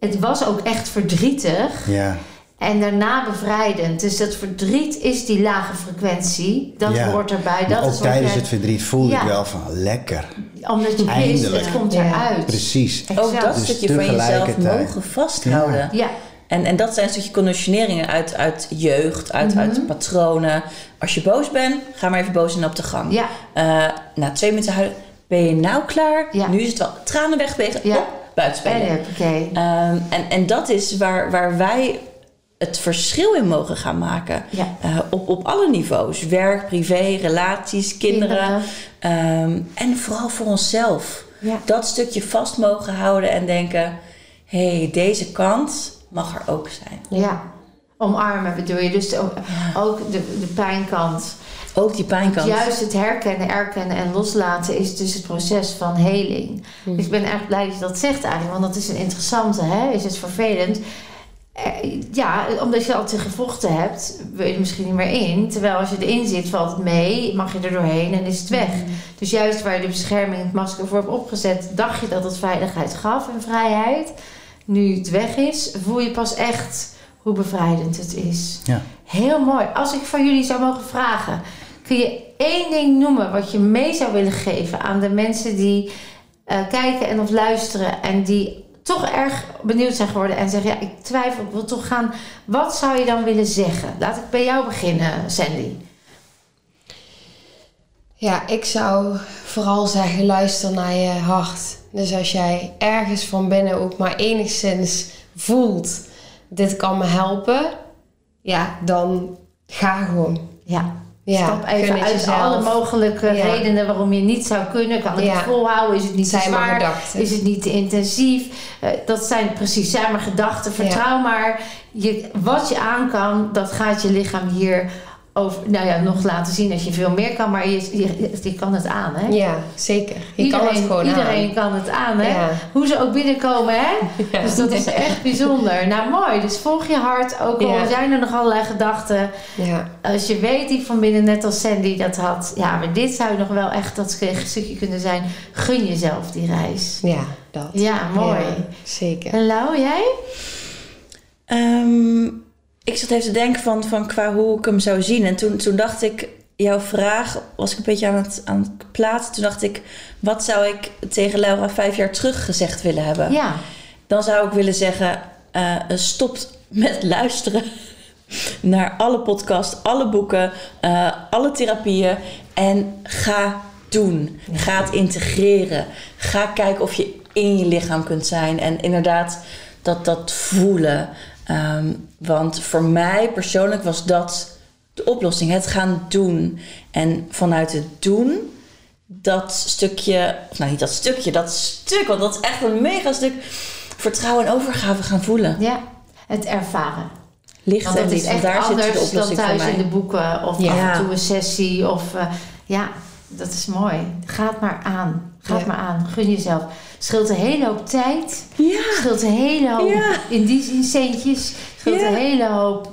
het was ook echt verdrietig Ja, en daarna bevrijdend. Dus dat verdriet is die lage frequentie, dat Ja. hoort erbij. maar Dat ook is wat tijdens je- het verdriet voelde Ja. ik wel van lekker. omdat je wist, Eindelijk. het komt Ja. eruit. Precies. Exact. Ook dat Dus stukje van jezelf mogen vasthouden. Ja, En, en dat zijn een stukje conditioneringen uit, uit jeugd, uit, Mhm. uit patronen. Als je boos bent, ga maar even boos en op de gang. ja, Eh, na twee minuten huilen, ben je nou klaar? Ja. Nu is het wel tranen Ja. hop, buiten en spelen. huppakee. Ehm, en, en dat is waar, waar wij het verschil in mogen gaan maken. Ja. Eh, op, op alle niveaus. Werk, privé, relaties, kinderen. Ehm, en vooral voor onszelf. Ja. Dat stukje vast mogen houden en denken... hé, hey, deze kant mag er ook zijn. Ja. Omarmen bedoel je. Dus ook, ook de, de pijnkant. Ook die pijnkant. Juist het herkennen, erkennen en loslaten is dus het proces van heling. Hm. Dus ik ben erg blij dat je dat zegt eigenlijk. Want dat is een interessante, hè? Is het vervelend? Eh, Ja, omdat je altijd gevochten hebt, wil je er misschien niet meer in. Terwijl als je erin zit, valt het mee, mag je er doorheen en is het weg. Dus juist waar je de bescherming, het masker voor hebt opgezet, dacht je dat het veiligheid gaf en vrijheid. Nu het weg is, voel je pas echt hoe bevrijdend het is. Ja. Heel mooi. Als ik van jullie zou mogen vragen, kun je één ding noemen wat je mee zou willen geven aan de mensen die eh, kijken en of luisteren en die toch erg benieuwd zijn geworden en zeggen: Ja, ik twijfel, ik wil toch gaan. Wat zou je dan willen zeggen? Laat ik bij jou beginnen, Sandy. Ja, ik zou vooral zeggen, luister naar je hart. Dus als jij ergens van binnen ook maar enigszins voelt, dit kan me helpen, ja, dan ga gewoon. Ja. Ja, Stap even uit jezelf. alle mogelijke Ja. redenen waarom je niet zou kunnen. Kan ik Ja. het volhouden? Is het niet te Zijn maar zwaar? gedachten. Is het niet te intensief? Eh, dat zijn precies, zijn maar gedachten. Vertrouw maar. Je, wat je aan kan, dat gaat je lichaam hier over, nou ja, nog laten zien dat je veel meer kan. Maar je, je, je kan het aan, hè? Ja, zeker. Je iedereen, kan het gewoon iedereen aan. kan het aan, hè? Ja. Hoe ze ook binnenkomen, hè? Ja. Dus dat is echt bijzonder. Nou, mooi. Dus volg je hart. Ook al Ja. zijn er nog allerlei gedachten. Ja, Als je weet die van binnen, net als Sandy dat had. Ja, maar dit zou nog wel echt dat stukje kunnen zijn. Gun jezelf die reis. ja dat. Ja, mooi. Ja, zeker. En Lau, jij? Ehm, ik zat even te denken van, van qua hoe ik hem zou zien. En toen, toen dacht ik, jouw vraag was ik een beetje aan het, aan het plaatsen. Toen dacht ik, wat zou ik tegen Laura vijf jaar terug gezegd willen hebben? Ja. Dan zou ik willen zeggen, eh stop met luisteren naar alle podcasts, alle boeken, eh, alle therapieën. En ga doen. Ga het integreren. Ga kijken of je in je lichaam kunt zijn. En inderdaad, dat, dat voelen. Ehm, want voor mij persoonlijk was dat de oplossing. Het gaan doen. En vanuit het doen, dat stukje... Of nou, niet dat stukje, dat stuk. Want dat is echt een mega stuk vertrouwen en overgave gaan voelen. Ja. Het ervaren. Licht Want en echt Daar zit de anders dan oplossing voor thuis mij. in de boeken. Of Ja. af en toe een sessie. Of eh, ja, dat is mooi. Ga het maar aan. Ga het Ja. maar aan. Gun jezelf. Scheelt een hele hoop tijd. Ja. Scheelt een hele hoop, Ja. in die zin centjes. Scheelt Ja. een hele hoop,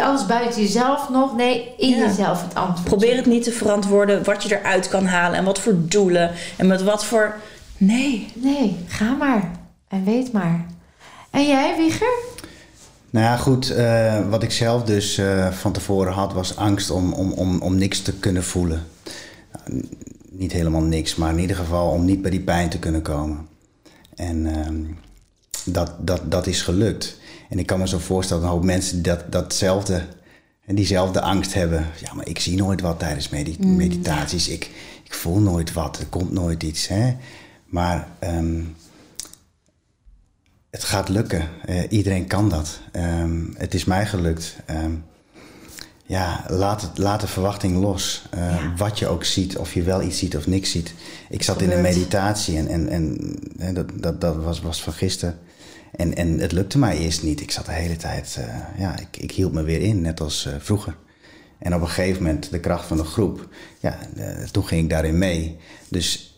alles buiten jezelf nog. Nee, in Ja. jezelf het antwoord. Probeer het niet te verantwoorden wat je eruit kan halen en wat voor doelen en met wat voor. Nee. Nee, ga maar. En weet maar. En jij, Wieger? Nou ja, goed. eh, wat ik zelf dus eh, van tevoren had, was angst om, om, om, om niks te kunnen voelen. Niet helemaal niks, maar in ieder geval om niet bij die pijn te kunnen komen. En ehm, dat, dat, dat is gelukt. En ik kan me zo voorstellen dat een hoop mensen dat, datzelfde, en diezelfde angst hebben. Ja, maar ik zie nooit wat tijdens medi- meditaties. Ik, ik voel nooit wat, er komt nooit iets. Hè? Maar ehm, het gaat lukken. Eh, iedereen kan dat. Ehm, het is mij gelukt. Ja, laat, het, laat de verwachting los. Eh, Ja. Wat je ook ziet, of je wel iets ziet of niks ziet. Ik zat in een meditatie en, en, en dat, dat, dat was, was van gisteren. En, en het lukte mij eerst niet. Ik zat de hele tijd, eh, ja, ik, ik hield me weer in, net als eh, vroeger. En op een gegeven moment, de kracht van de groep, ja, toen ging ik daarin mee. Dus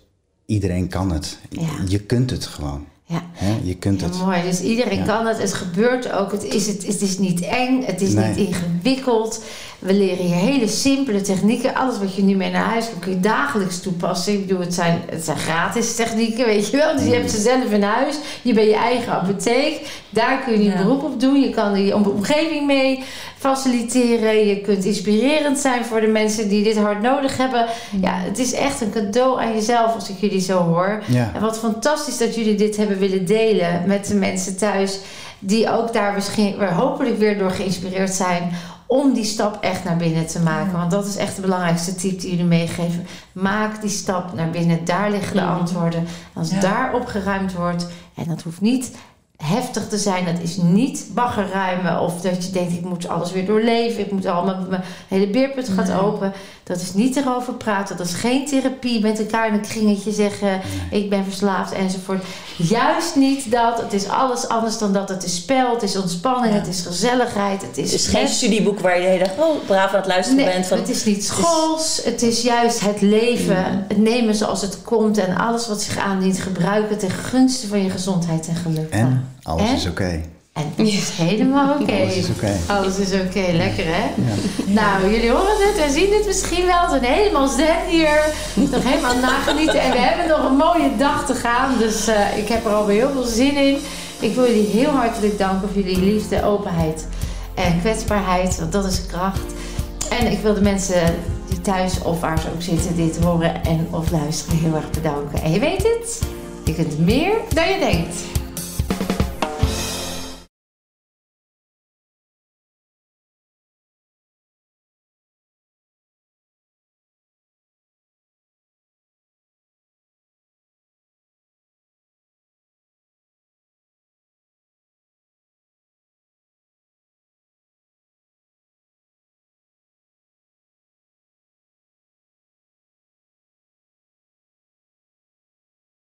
iedereen kan het. Ja. Je kunt het gewoon. Ja. Je kunt Ja, het. mooi. Dus iedereen Ja. kan het. Het gebeurt ook. Het is, het, het is niet eng. Het is Nee. niet ingewikkeld. We leren hier hele simpele technieken. Alles wat je nu mee naar huis kan, kun je dagelijks toepassen. Ik bedoel, het zijn, het zijn gratis technieken, weet je wel. Dus je hebt ze zelf in huis. Je bent je eigen apotheek. Daar kun je een Ja. beroep op doen. Je kan er je omgeving mee faciliteren. Je kunt inspirerend zijn voor de mensen die dit hard nodig hebben. Ja, het is echt een cadeau aan jezelf als ik jullie zo hoor. Ja. En wat fantastisch dat jullie dit hebben willen delen met de mensen thuis. Die ook daar misschien weer hopelijk weer door geïnspireerd zijn. Om die stap echt naar binnen te maken. Want dat is echt de belangrijkste tip die jullie meegeven. Maak die stap naar binnen. Daar liggen de antwoorden. Als Ja. daar opgeruimd wordt. En dat hoeft niet heftig te zijn. Het is niet baggerruimen of dat je denkt ik moet alles weer doorleven. Ik moet allemaal, mijn hele beerput gaat Nee. open. Dat is niet erover praten. Dat is geen therapie met elkaar in een kringetje zeggen ik ben verslaafd enzovoort. Juist niet dat. Het is alles anders dan dat. Het is spel, het is ontspanning, Ja. het is gezelligheid. Het is, Het is geen studieboek waar je de hele dag oh, braaf aan het luisteren Nee, bent. Van, het is niet schools. Het is juist het leven. Het nemen zoals het komt. En alles wat zich aandient gebruiken ten gunste van je gezondheid en geluk. En alles En? is oké. En het is helemaal oké. Alles is oké. Alles is oké, lekker hè? Ja. Nou, jullie horen het en zien het misschien wel. We zijn helemaal zen hier. Nog helemaal nagenieten. En we hebben nog een mooie dag te gaan. Dus eh, ik heb er alweer heel veel zin in. Ik wil jullie heel hartelijk danken voor jullie liefde, openheid en kwetsbaarheid. Want dat is kracht. En ik wil de mensen die thuis of waar ze ook zitten dit horen en of luisteren heel erg bedanken. En je weet het, je kunt meer dan je denkt.